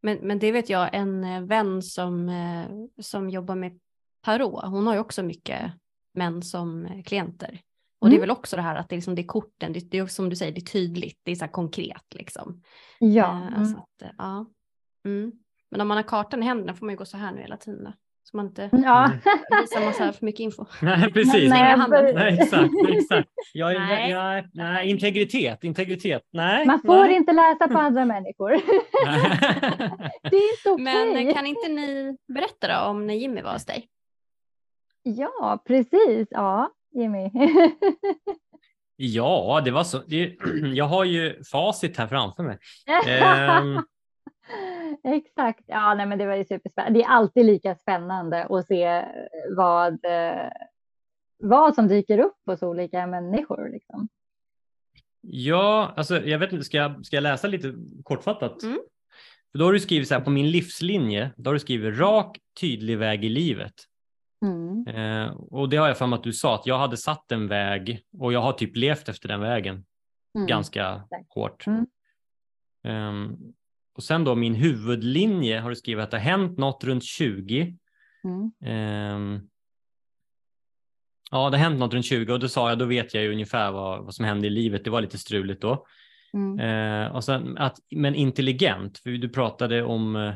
Men, men det vet jag, en eh, vän som, eh, som jobbar med tarot, hon har ju också mycket män som eh, klienter. Och mm. det är väl också det här att det är, liksom, det är korten, det, det är som du säger, det är tydligt, det är så här konkret liksom. Ja. Eh, mm. att, eh, ja. Mm. Men om man har kartan i händerna får man ju gå så här nu hela tiden. Då. Så man inte ja. visar massa för mycket info. Nej, precis. Nej, nej, exakt, exakt. Jag, nej. Jag, nej, integritet, integritet. Nej. Man får nej. inte läsa på andra människor. det är inte okej. Okay. Men kan inte ni berätta då om när Jimmy var hos dig? Ja, precis. Ja, Jimmy? ja, det var så. Det, jag har ju facit här framför mig. Um, Exakt. Ja, nej, men det var ju superspännande. Det är alltid lika spännande att se vad, vad som dyker upp hos olika människor. Liksom. Ja, alltså jag vet inte, ska jag, ska jag läsa lite kortfattat? Mm. För då har du skrivit så här på min livslinje, då har du skrivit rak, tydlig väg i livet. Mm. Eh, och det har jag för mig att du sa att jag hade satt en väg och jag har typ levt efter den vägen mm. ganska hårt. Mm. Um, och sen då min huvudlinje har du skrivit att det har hänt något runt 20. Um, ja, det har hänt något runt 20 och då sa jag, då vet jag ju ungefär vad, vad som hände i livet. Det var lite struligt då. Mm. Uh, och sen att, men intelligent, för du pratade om uh,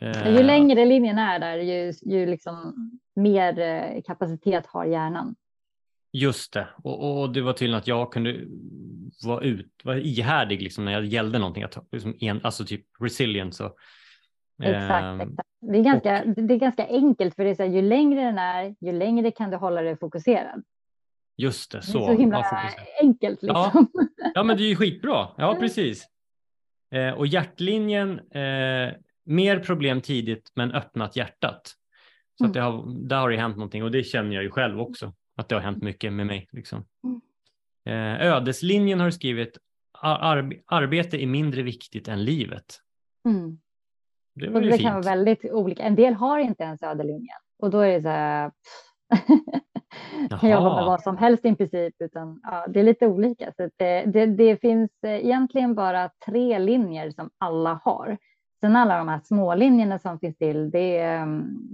ju längre linjen är där, ju, ju liksom mer eh, kapacitet har hjärnan. Just det, och, och det var tydligen att jag kunde vara, ut, vara ihärdig liksom när jag gällde någonting, att, liksom en, alltså typ resilience. Och, exakt, eh, exakt. Det, är ganska, och, det är ganska enkelt för det är så här, ju längre den är, ju längre kan du hålla dig fokuserad. Just det, så. Det är så himla enkelt. Liksom. Ja. ja, men det är ju skitbra. Ja, precis. Eh, och hjärtlinjen, eh, mer problem tidigt men öppnat hjärtat. Så mm. att det har, där har det hänt någonting och det känner jag ju själv också att det har hänt mycket med mig. Liksom. Mm. Eh, ödeslinjen har du skrivit ar arbete är mindre viktigt än livet. Mm. Det, och det fint. kan vara väldigt olika. En del har inte ens ödelinjen och då är det så här. kan jobba med vad som helst i princip, utan ja, det är lite olika. Så det, det, det, finns egentligen bara tre linjer som alla har. Sen alla de här små linjerna som finns till, det,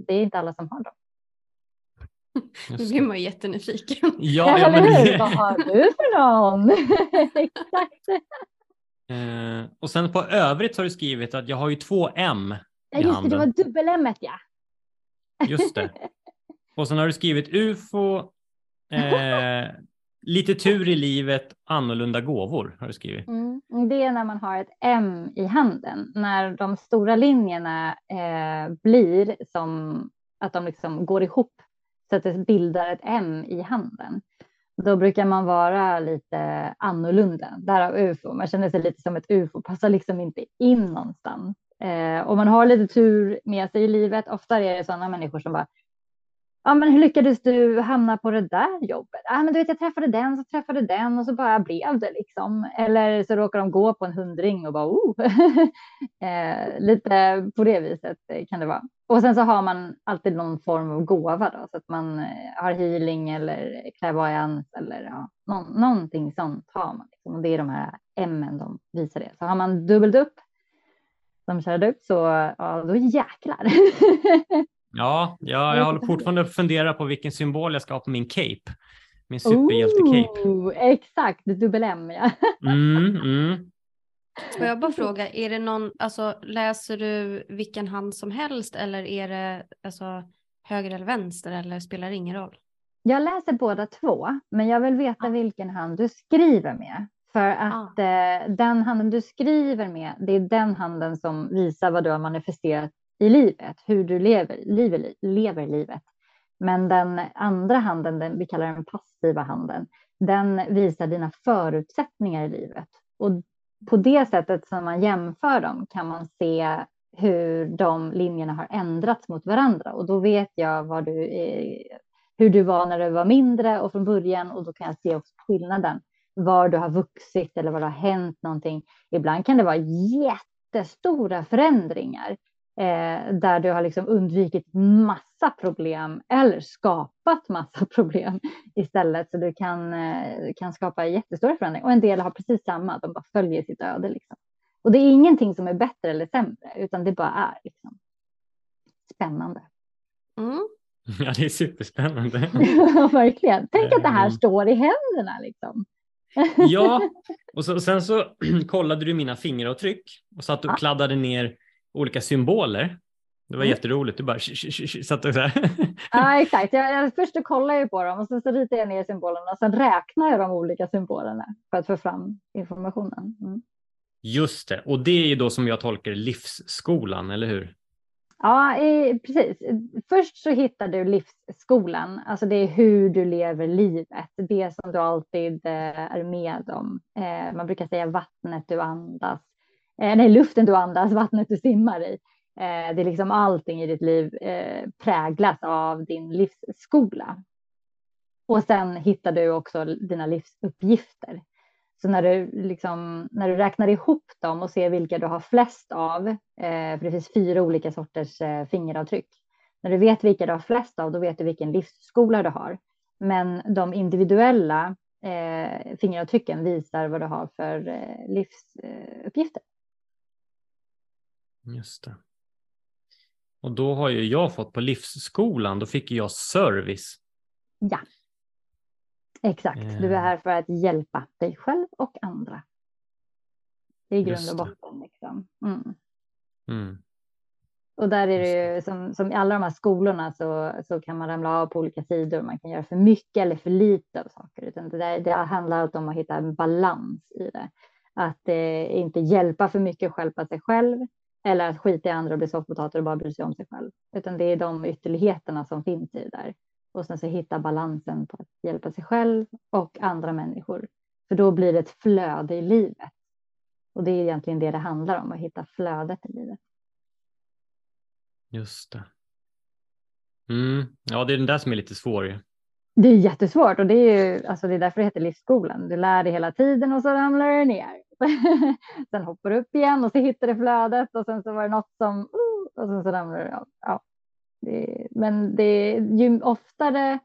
det är inte alla som har dem. Nu blir man ju jättenyfiken. Ja, ja men. Vad har du för någon? Exakt. Eh, och sen på övrigt har du skrivit att jag har ju två M Ja, just det, det var dubbel-M ja. Just det. Och sen har du skrivit UFO, eh, lite tur i livet, annorlunda gåvor har du skrivit. Mm. Det är när man har ett M i handen, när de stora linjerna eh, blir som att de liksom går ihop så att det bildar ett M i handen. Då brukar man vara lite annorlunda, därav ufo. Man känner sig lite som ett ufo, passar liksom inte in någonstans. Eh, och man har lite tur med sig i livet. Ofta är det sådana människor som bara, ja men hur lyckades du hamna på det där jobbet? Ja men du vet jag träffade den, så träffade den och så bara blev det liksom. Eller så råkar de gå på en hundring och bara, oh. eh, lite på det viset kan det vara. Och sen så har man alltid någon form av gåva då, så att man eh, har healing eller clairvoyance eller ja, någon, någonting sånt har man. Liksom. Och det är de här M de visar det. Så har man dubbelt upp som kör upp så ja, då jäklar. ja, ja, jag håller fortfarande på att fundera på vilken symbol jag ska ha på min cape. Min superhjälte-cape. Exakt, dubbel M ja. mm, mm. Får jag bara fråga, är det någon, alltså läser du vilken hand som helst eller är det alltså höger eller vänster eller spelar det ingen roll? Jag läser båda två, men jag vill veta ah. vilken hand du skriver med. För att ah. eh, den handen du skriver med, det är den handen som visar vad du har manifesterat i livet, hur du lever, lever, lever livet. Men den andra handen, den, vi kallar den passiva handen, den visar dina förutsättningar i livet. Och på det sättet som man jämför dem kan man se hur de linjerna har ändrats mot varandra och då vet jag vad du, eh, hur du var när du var mindre och från början och då kan jag se också skillnaden var du har vuxit eller var det har hänt någonting. Ibland kan det vara jättestora förändringar eh, där du har liksom undvikit massa problem eller skapat massa problem istället. Så du kan, eh, kan skapa jättestora förändringar och en del har precis samma, de bara följer sitt öde. Liksom. Och det är ingenting som är bättre eller sämre, utan det bara är liksom, spännande. Mm. Ja, det är superspännande. verkligen. Tänk att det här ehm. står i händerna liksom. ja, och så, sen så kollade du mina fingeravtryck och satt och kladdade ner olika symboler. Det var mm. jätteroligt. Du bara satt och så här. Ja, exakt. Jag, jag, först kollade jag på dem och sen så ritade jag ner symbolerna och sen räknar jag de olika symbolerna för att få fram informationen. Mm. Just det, och det är ju då som jag tolkar livsskolan, eller hur? Ja, precis. Först så hittar du livsskolan, alltså det är hur du lever livet, det som du alltid eh, är med om. Eh, man brukar säga vattnet du andas, Eh, nej, luften du andas, vattnet du simmar i. Eh, det är liksom allting i ditt liv eh, präglas av din livsskola. Och sen hittar du också dina livsuppgifter. Så när du, liksom, när du räknar ihop dem och ser vilka du har flest av, eh, för det finns fyra olika sorters eh, fingeravtryck. När du vet vilka du har flest av, då vet du vilken livsskola du har. Men de individuella eh, fingeravtrycken visar vad du har för eh, livsuppgifter. Just det. Och då har ju jag fått på livsskolan, då fick jag service. Ja, exakt. Du är eh. här för att hjälpa dig själv och andra. Är grund och botten. Liksom. Mm. Mm. Och där är det ju som, som i alla de här skolorna så, så kan man ramla av på olika sidor. Man kan göra för mycket eller för lite av saker. Utan det, där, det handlar om att hitta en balans i det. Att eh, inte hjälpa för mycket och hjälpa sig själv. Eller att skita i andra och bli soffpotater och bara bry sig om sig själv. Utan det är de ytterligheterna som finns i det där. Och sen så hitta balansen på att hjälpa sig själv och andra människor. För då blir det ett flöde i livet. Och det är egentligen det det handlar om, att hitta flödet i livet. Just det. Mm. Ja, det är den där som är lite svår. Det är jättesvårt och det är ju alltså det är därför det heter livsskolan. Du lär dig hela tiden och så ramlar du ner. sen hoppar du upp igen och så hittar du flödet och sen så var det något som uh, och sen så ramlar du av. Ja. Det, men det ju oftare,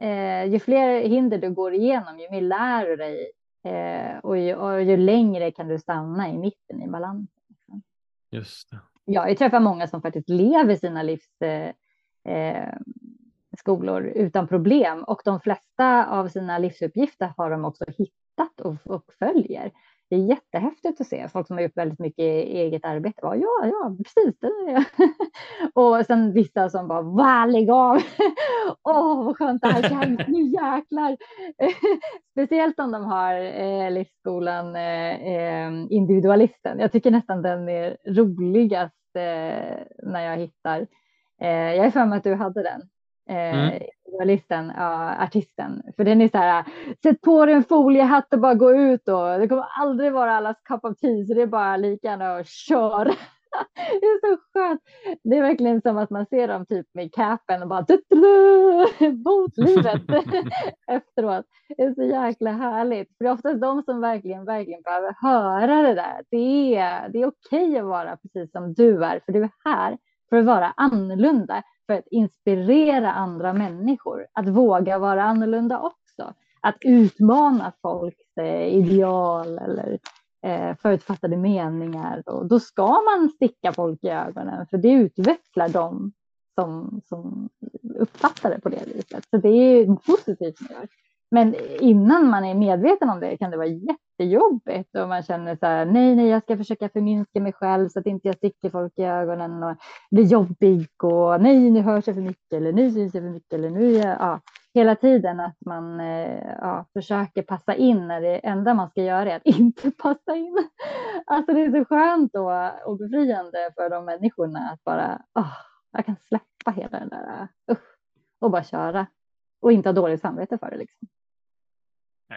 eh, ju fler hinder du går igenom, ju mer lär du dig eh, och, ju, och ju längre kan du stanna i mitten i balansen. Liksom. Just det ja, jag träffar många som faktiskt lever sina livs eh, eh, skolor utan problem och de flesta av sina livsuppgifter har de också hittat och, och följer. Det är jättehäftigt att se folk som har gjort väldigt mycket e-, eget arbete. ja, ja, precis. Det är och sen vissa som bara, va, lägg av. Åh, oh, vad skönt det här känns. Nu jäklar. Speciellt om de har eh, livsskolan eh, eh, individualisten. Jag tycker nästan den är roligast eh, när jag hittar. Eh, jag är för mig att du hade den. Eh, mm. ja, artisten. För den är så här, sätt på dig en foliehatt och bara gå ut och det kommer aldrig vara allas cup of tea så det är bara lika gärna att köra. det är så skönt. Det är verkligen som att man ser dem typ med capen och bara mot livet efteråt. Det är så jäkla härligt. För det är oftast de som verkligen, verkligen behöver höra det där. Det är, det är okej att vara precis som du är, för du är här för att vara annorlunda, för att inspirera andra människor, att våga vara annorlunda också, att utmana folks eh, ideal eller eh, förutfattade meningar. Och då ska man sticka folk i ögonen, för det utvecklar dem som, som uppfattar det på det viset. Så det är positivt. Men innan man är medveten om det kan det vara jättejobbigt och man känner så här, nej, nej, jag ska försöka förminska mig själv så att inte jag sticker folk i ögonen och blir jobbig och nej, nu hörs jag för mycket eller nu syns jag för mycket eller nu ja, hela tiden att man eh, ja, försöker passa in när det enda man ska göra är att inte passa in. Alltså det är så skönt då och befriande för de människorna att bara, oh, jag kan släppa hela den där, uh, och bara köra och inte ha dåligt samvete för det liksom.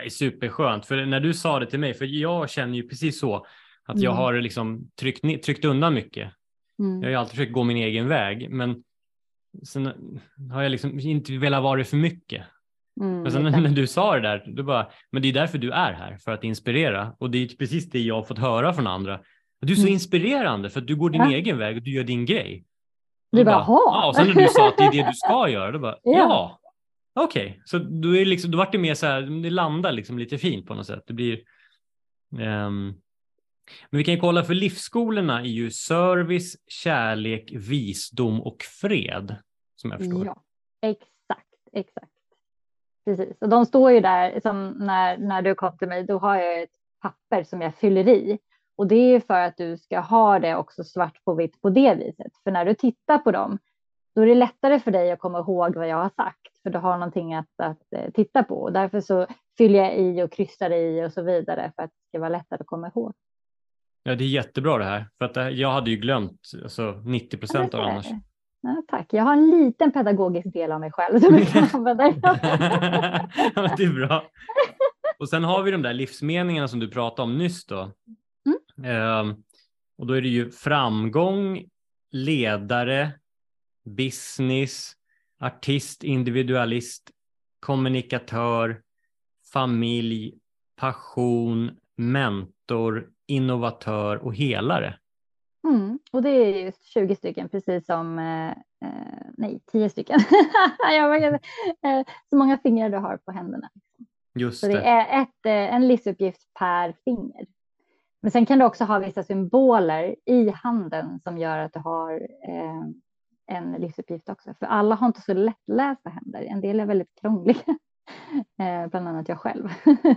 Är superskönt, för när du sa det till mig, för jag känner ju precis så att jag mm. har liksom tryckt, tryckt undan mycket. Mm. Jag har ju alltid försökt gå min egen väg, men sen har jag liksom inte velat vara det för mycket. Mm, men sen när du sa det där, då bara, men det är därför du är här, för att inspirera. Och det är precis det jag har fått höra från andra. Du är så mm. inspirerande för att du går din ja. egen väg och du gör din grej. Du bara, bara ja, och sen när du sa att det är det du ska göra, då bara, ja, ja Okej, okay. så då, är liksom, då vart det mer så här, det landar liksom lite fint på något sätt. Det blir. Um, men vi kan ju kolla för livsskolorna är ju service, kärlek, visdom och fred som jag förstår. Ja, exakt, exakt. Precis, och de står ju där som när, när du kom till mig, då har jag ett papper som jag fyller i och det är för att du ska ha det också svart på vitt på det viset. För när du tittar på dem, då är det lättare för dig att komma ihåg vad jag har sagt för du har någonting att, att eh, titta på. Och därför så fyller jag i och kryssar i och så vidare för att det ska vara lättare att komma ihåg. Ja, det är jättebra det här, för att jag hade ju glömt alltså 90 procent av det annars. Ja, tack, jag har en liten pedagogisk del av mig själv som jag kan använda. ja, det är bra. Och sen har vi de där livsmeningarna som du pratade om nyss då. Mm. Uh, Och då är det ju framgång, ledare, business, artist, individualist, kommunikatör, familj, passion, mentor, innovatör och helare. Mm, och det är just 20 stycken, precis som, eh, eh nej, 10 stycken. eh, så många fingrar du har på händerna. Just så det, det är ett, eh, en livsuppgift per finger. Men sen kan du också ha vissa symboler i handen som gör att du har eh, en livsuppgift också. För alla har inte så lättlästa händer. En del är väldigt krångliga, eh, bland annat jag själv.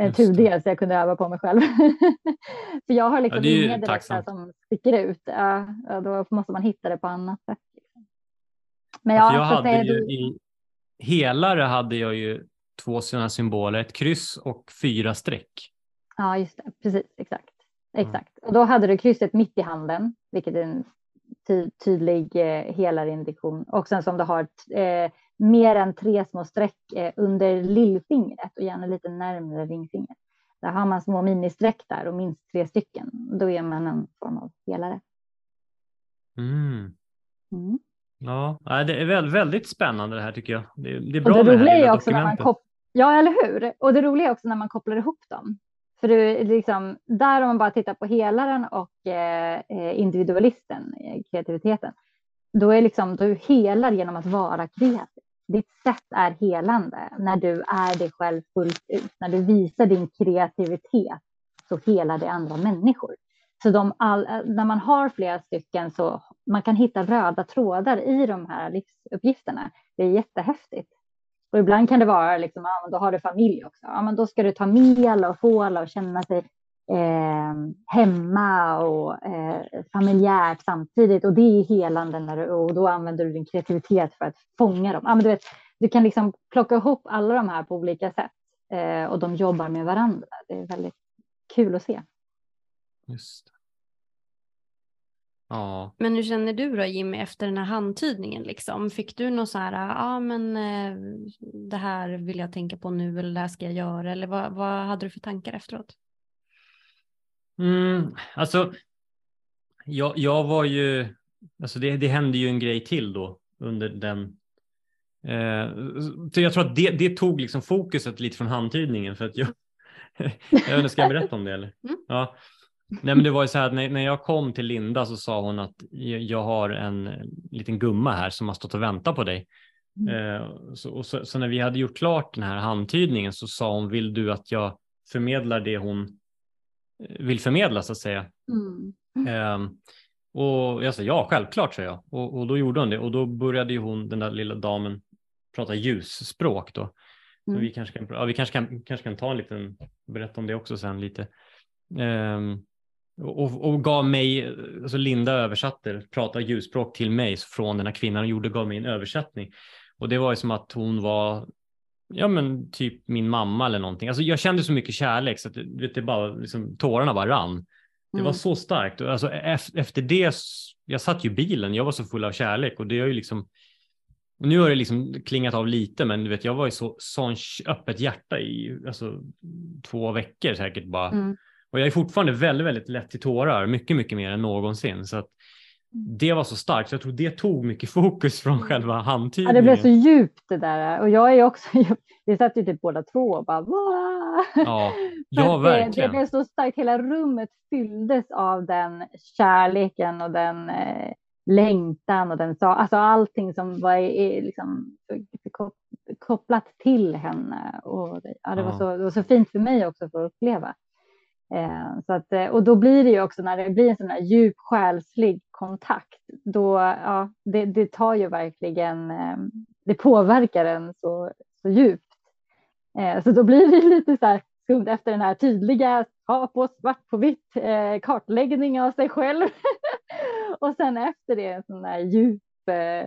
Eh, tur det, så jag kunde öva på mig själv. För jag har liksom ja, inga direkta som sticker ut. Ja, då måste man hitta det på annat sätt. Liksom. Men ja, jag hade ju, du... i helare hade jag ju två sådana symboler, ett kryss och fyra streck. Ja, just det. Precis, exakt. Mm. Exakt. Och då hade du krysset mitt i handen, vilket är en ty tydlig eh, helarindikation. Och sen som du har eh, mer än tre små streck eh, under lillfingret och gärna lite närmare ringfingret. Där har man små ministreck där och minst tre stycken. Då är man en form av helare. Mm. Mm. Ja, det är väldigt, spännande det här tycker jag. Det, det är bra och det med det här är också när man Ja, eller hur? Och det roliga är också när man kopplar ihop dem. För du, liksom, där om man bara tittar på helaren och eh, eh individualisten, eh, kreativiteten, då är liksom, du helar genom att vara kreativ. Ditt sätt är helande när du är dig själv fullt ut. När du visar din kreativitet så helar det andra människor. Så de all, eh, när man har flera stycken så man kan hitta röda trådar i de här livsuppgifterna. Det är jättehäftigt. Och ibland kan det vara liksom, ja, då har du familj också. Ja, men då ska du ta mel och håla och känna sig eh, hemma och eh, familjärt samtidigt. Och det är helande när du, och då använder du din kreativitet för att fånga dem. Ja, men du, vet, du kan liksom plocka ihop alla de här på olika sätt eh, och de jobbar med varandra. Det är väldigt kul att se. Just Ja. Men hur känner du då Jimmy efter den här handtydningen liksom? Fick du något så här, ja men eh, det här vill jag tänka på nu eller det här ska jag göra eller vad, vad hade du för tankar efteråt? Mm, alltså, jag, jag var ju, alltså det, det hände ju en grej till då under den Eh, jag tror att det, det, tog liksom fokuset lite från handtydningen för att jag, jag vet inte, ska jag berätta om det eller? Mm. Ja. Nej, men det var ju så här att när, när jag kom till Linda så sa hon att jag har en liten gumma här som har stått och väntat på dig. Mm. Eh, så, så, så, när vi hade gjort klart den här handtydningen så sa hon, vill du att jag förmedlar det hon eh, vill förmedla så att säga? Mm. Eh, och jag sa ja, självklart, sa jag. Och, och då gjorde hon det och då började ju hon, den där lilla damen, prata ljusspråk då. Mm. vi kanske kan, ja, vi kanske kan, kanske kan ta en liten, berätta om det också sen lite. Um, och, och gav mig, alltså Linda översatte, pratade ljusspråk till mig från den här kvinnan och gjorde, gav mig en översättning. Och det var ju som att hon var, ja men typ min mamma eller någonting. Alltså jag kände så mycket kärlek så att vet, det bara, liksom, tårarna bara rann. Det mm. var så starkt. Alltså, efter det, jag satt ju i bilen, jag var så full av kärlek och det har ju liksom, nu har det liksom klingat av lite, men du vet, jag var ju så sån öppet hjärta i alltså, två veckor säkert bara. Mm. Och jag är fortfarande väldigt, väldigt lätt till tårar, mycket, mycket mer än någonsin. Så att det var så starkt, så jag tror det tog mycket fokus från själva handtidningen. Ja, det blev så djupt det där. Och jag är också, vi satt ju typ båda två och bara Wah! Ja, ja verkligen. Det, det, blev så starkt, hela rummet fylldes av den kärleken och den eh, längtan och den sa, alltså allting som var liksom, kopplat till henne. Och det, ja, det, var så, det var så fint för mig också för att uppleva. Eh, så att, eh, och då blir det ju också när det blir en sån här djup själslig kontakt, då, ja, det, det tar ju verkligen, eh, det påverkar en så, så djupt. Eh, så då blir det lite så här skumt efter den här tydliga, ta på svart på vitt, eh, kartläggning av sig själv. och sen efter det en sån här djup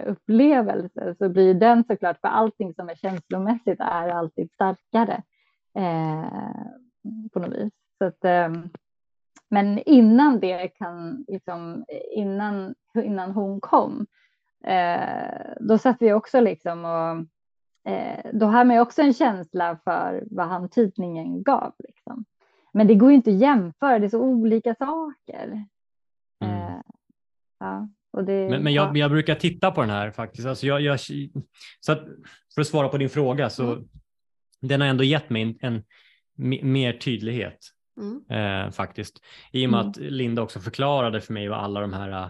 upplevelse så blir den såklart för allting som är känslomässigt är alltid starkare på något vis. Så att, ehm, men innan det kan, liksom, innan, innan hon kom, eh, då satt vi också liksom och eh, då har man också en känsla för vad handtidningen gav. Liksom. Men det går ju inte att jämföra, det är så olika saker. Mm. ja, och det, men, men jag, ja. jag, brukar titta på den här faktiskt. Alltså jag, jag, så att, för att svara på din fråga så mm. den har ändå gett mig en, en mer tydlighet mm. eh, faktiskt. I och med mm. att Linda också förklarade för mig vad alla de här eh,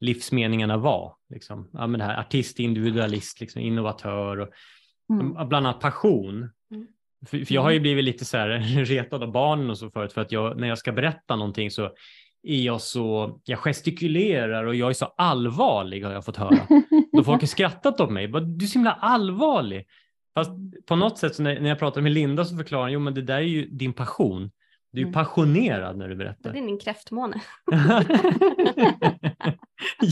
livsmeningarna var. Liksom. Ja, men det här artist, individualist, liksom, innovatör och mm. bland annat passion. Mm. För, för, jag har ju mm. blivit lite så här retad av barnen och så förut för att jag, när jag ska berätta någonting så är jag så, jag gestikulerar och jag är så allvarlig har jag fått höra. Då folk har skrattat åt mig, du är så himla allvarlig. Fast på något sätt när, när jag pratar med Linda så förklarar hon, jo men det där är ju din passion. Du är mm. passionerad när du berättar. Det är din kräftmåne.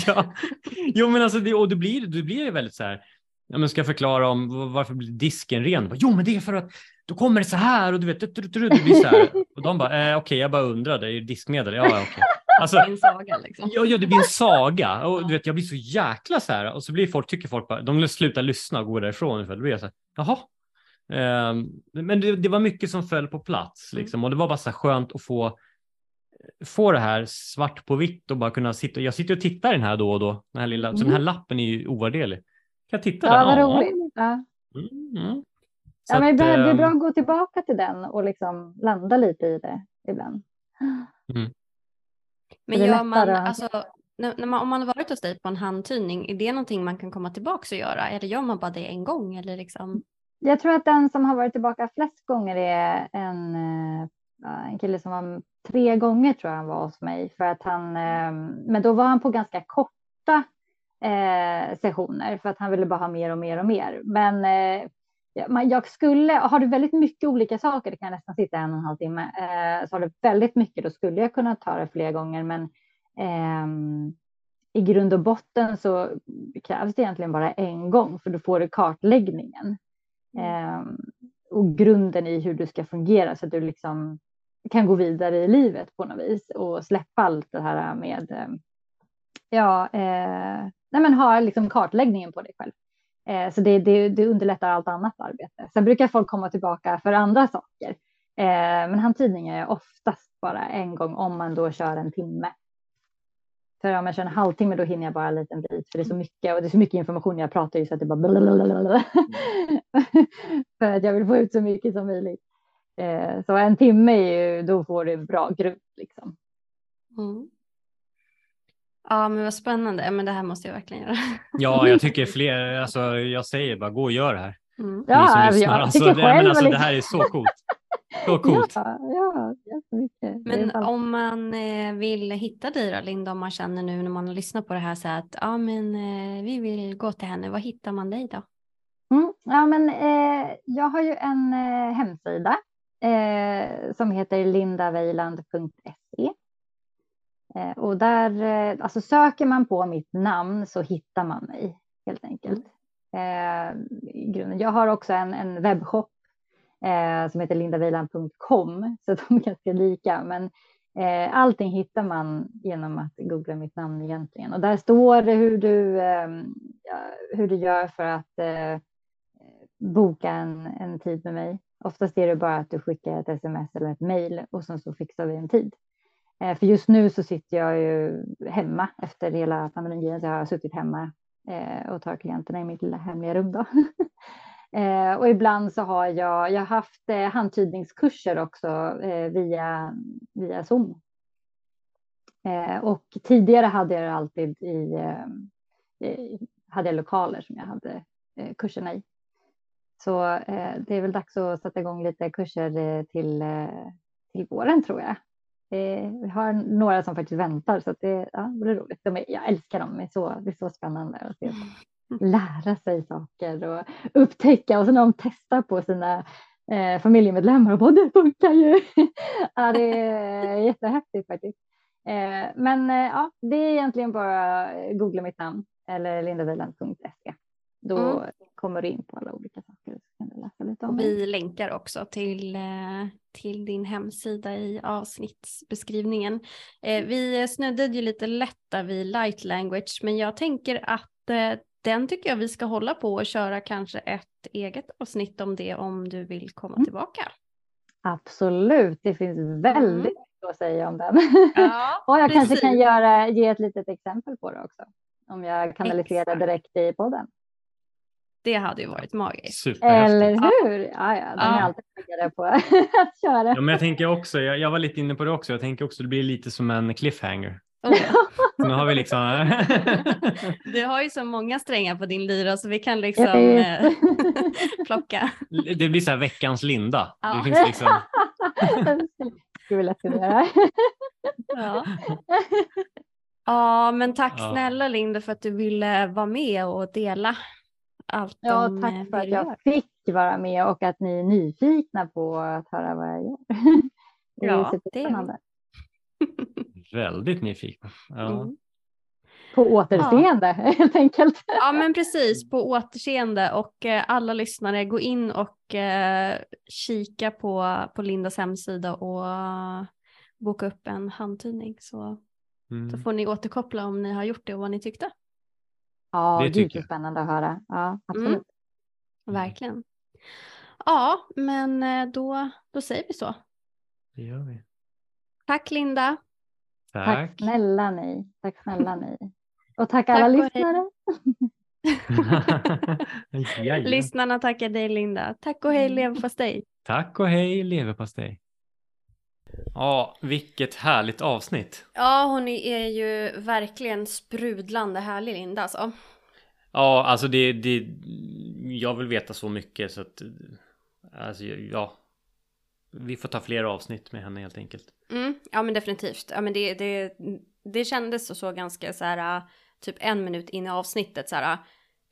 ja, jo men alltså det, och det blir, det blir väldigt så här, ja, men ska förklara om varför blir disken ren? Jo men det är för att då kommer det så här och du vet, det blir så här. Och de bara, eh, okej okay, jag bara undrade, är det diskmedel? Ja, okej. Okay. Alltså, en saga liksom. Ja, ja, det blir en saga och du vet, jag blir så jäkla så här och så blir folk, tycker folk bara, de slutar lyssna och går därifrån för då blir jag så här, jaha. Um, men det, det, var mycket som föll på plats mm. liksom och det var bara så skönt att få få det här svart på vitt och bara kunna sitta. Jag sitter och tittar i den här då och då. Den här lilla, mm. Så den här lappen är ju ovärderlig. Kan jag titta ja, där? Vad roligt. Ja. Mm, mm. Så ja, men det är bra ehm, att gå tillbaka till den och liksom landa lite i det ibland. Mm. Men gör man, alltså, när man, om man har varit hos dig på en handtydning, är det någonting man kan komma tillbaka och göra? Eller gör man bara det en gång? Eller liksom? Jag tror att den som har varit tillbaka flest gånger är en, eh, en kille som var tre gånger tror jag han var hos mig. För att han, ehm, men då var han på ganska korta eh, sessioner för att han ville bara ha mer och mer och mer. Men eh, jag skulle, har du väldigt mycket olika saker, det kan nästan sitta en och en halv timme, så har du väldigt mycket, då skulle jag kunna ta det fler gånger, men eh, i grund och botten så krävs det egentligen bara en gång, för då får du kartläggningen eh, och grunden i hur du ska fungera så att du liksom kan gå vidare i livet på något vis och släppa allt det här med, ehm, ja, eh, nej men ha liksom kartläggningen på dig själv. Eh, så det, det, det, underlättar allt annat arbete. Sen brukar folk komma tillbaka för andra saker. Eh, men handtidningar är oftast bara en gång om man då kör en timme. För om jag kör en halvtimme då hinner jag bara en liten bit för det är så mycket och det är så mycket information jag pratar ju så att det bara blablabla. för att jag vill få ut så mycket som möjligt. Eh, så en timme är ju, då får du en bra grund liksom. Mm. Ja, men vad spännande. Men det här måste jag verkligen göra. Ja, jag tycker fler, alltså jag säger bara gå och gör det här. Mm. Ja, jag alltså, det, men alltså, det här är så coolt. Så coolt. Ja, ja, jättemycket. Men om man eh, vill hitta dig då, Linda, om man känner nu när man har lyssnat på det här så att ja, men eh, vi vill gå till henne. Var hittar man dig då? Mm, ja, men eh, jag har ju en eh, hemsida eh, som heter lindaveiland.se Eh, och där, eh, alltså söker man på mitt namn så hittar man mig helt enkelt. Mm. jag har också en, en webbshop Eh, som heter lindavilan.com så de är ganska lika. Men eh, allting hittar man genom att googla mitt namn egentligen. Och där står det hur du, eh, hur du gör för att eh, boka en, en tid med mig. Oftast är det bara att du skickar ett sms eller ett mejl och sen så fixar vi en tid. För just nu så sitter jag ju hemma efter hela pandemin. Så jag har suttit hemma och tar klienterna i mitt lilla hemliga rum. Då. Eh, och ibland så har jag, jag har haft eh, handtydningskurser också eh, via, via Zoom. Eh, och tidigare hade jag alltid i, hade jag lokaler som jag hade kurserna i. Så det är väl dags att sätta igång lite kurser till, till våren tror jag. Vi har några som faktiskt väntar så att det, ja, det blir roligt. De är, jag älskar dem, det är så, det är så spännande att se lära sig saker och upptäcka och sen när de testar på sina eh, familjemedlemmar och bara det funkar ju. ja, det är jättehäftigt faktiskt. Eh, men eh, ja, det är egentligen bara googla mitt namn eller lindaviland.se. Då mm. kommer du in på alla olika saker. Så kan du läsa lite om och vi länkar också till, eh, till din hemsida i avsnittsbeskrivningen. Eh, vi snuddade ju lite lätt där vid light language, men jag tänker att eh, den tycker jag vi ska hålla på och köra kanske ett eget avsnitt om det om du vill komma mm. tillbaka. Absolut, det finns väldigt mm. att säga om den. Ja, och jag precis. kanske kan göra, ge ett litet exempel på det också. Om jag kanaliserar Exakt. direkt i podden. Det hade ju varit magiskt. Eller hur? Ja, ja, de är alltid taggade på att köra. Ja, men jag tänker också, jag, jag, var lite inne på det också, jag tänker också det blir lite som en cliffhanger. Oh. nu har vi liksom... du har ju så många strängar på din lyra så vi kan liksom eh, plocka. Det blir så här veckans Linda. Ja. Det finns liksom... Skulle göra. ja. ja, men tack ja. snälla Linda för att du ville vara med och dela allt Ja, om tack eh, för att jag gör. fick vara med och att ni är nyfikna på att höra vad jag gör. Det är ja, det är Väldigt nyfikna. Ja. Mm. På återseende ja. helt enkelt. Ja men precis, på återseende och eh, alla lyssnare gå in och eh, kika på, på Lindas hemsida och uh, boka upp en handtidning så, mm. så får ni återkoppla om ni har gjort det och vad ni tyckte. Ja, det, är spännande att höra. Ja, absolut. Mm. Verkligen. Ja, men eh, då, då säger vi så. Det gör vi. Tack Linda. Tack. tack snälla ni. Tack snälla ni. Och tack, tack alla lyssnare. Lyssnarna tackar dig Linda. Tack och hej mm. leverpastej. Tack och hej leverpastej. Ja, vilket härligt avsnitt. Ja, hon är ju verkligen sprudlande härlig Linda alltså. Ja, alltså det, det, jag vill veta så mycket så att, alltså ja, vi får ta fler avsnitt med henne helt enkelt. Mm, ja men definitivt. Ja men det, det, det kändes så ganska så här, typ en minut in i avsnittet så här,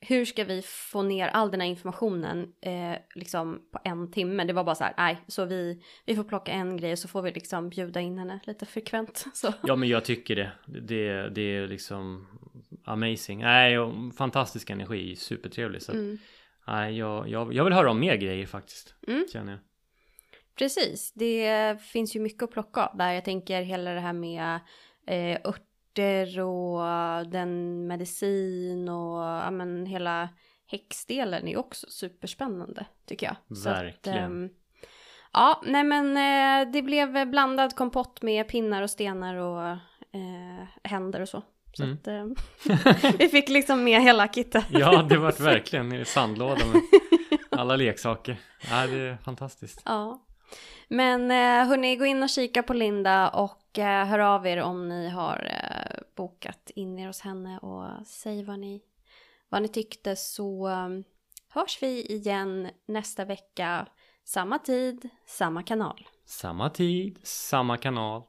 hur ska vi få ner all den här informationen eh, liksom på en timme? Det var bara så här, nej, så vi, vi får plocka en grej och så får vi liksom bjuda in henne lite frekvent. Så. Ja, men jag tycker det. Det, det är liksom amazing. Nej, och fantastisk energi, supertrevlig. Så mm. nej, jag, jag, jag vill höra om mer grejer faktiskt, mm. känner jag. Precis, det finns ju mycket att plocka av där. Jag tänker hela det här med eh, örter och den medicin och ja, men hela häxdelen är också superspännande tycker jag. Verkligen. Att, um, ja, nej men eh, det blev blandad kompott med pinnar och stenar och eh, händer och så. Så mm. att, eh, vi fick liksom med hela kittet. ja, det var verkligen en sandlåda med alla leksaker. Ja, det är fantastiskt. Ja. Men eh, hörni, gå in och kika på Linda och eh, hör av er om ni har eh, bokat in er hos henne och säg vad ni, vad ni tyckte så um, hörs vi igen nästa vecka. Samma tid, samma kanal. Samma tid, samma kanal.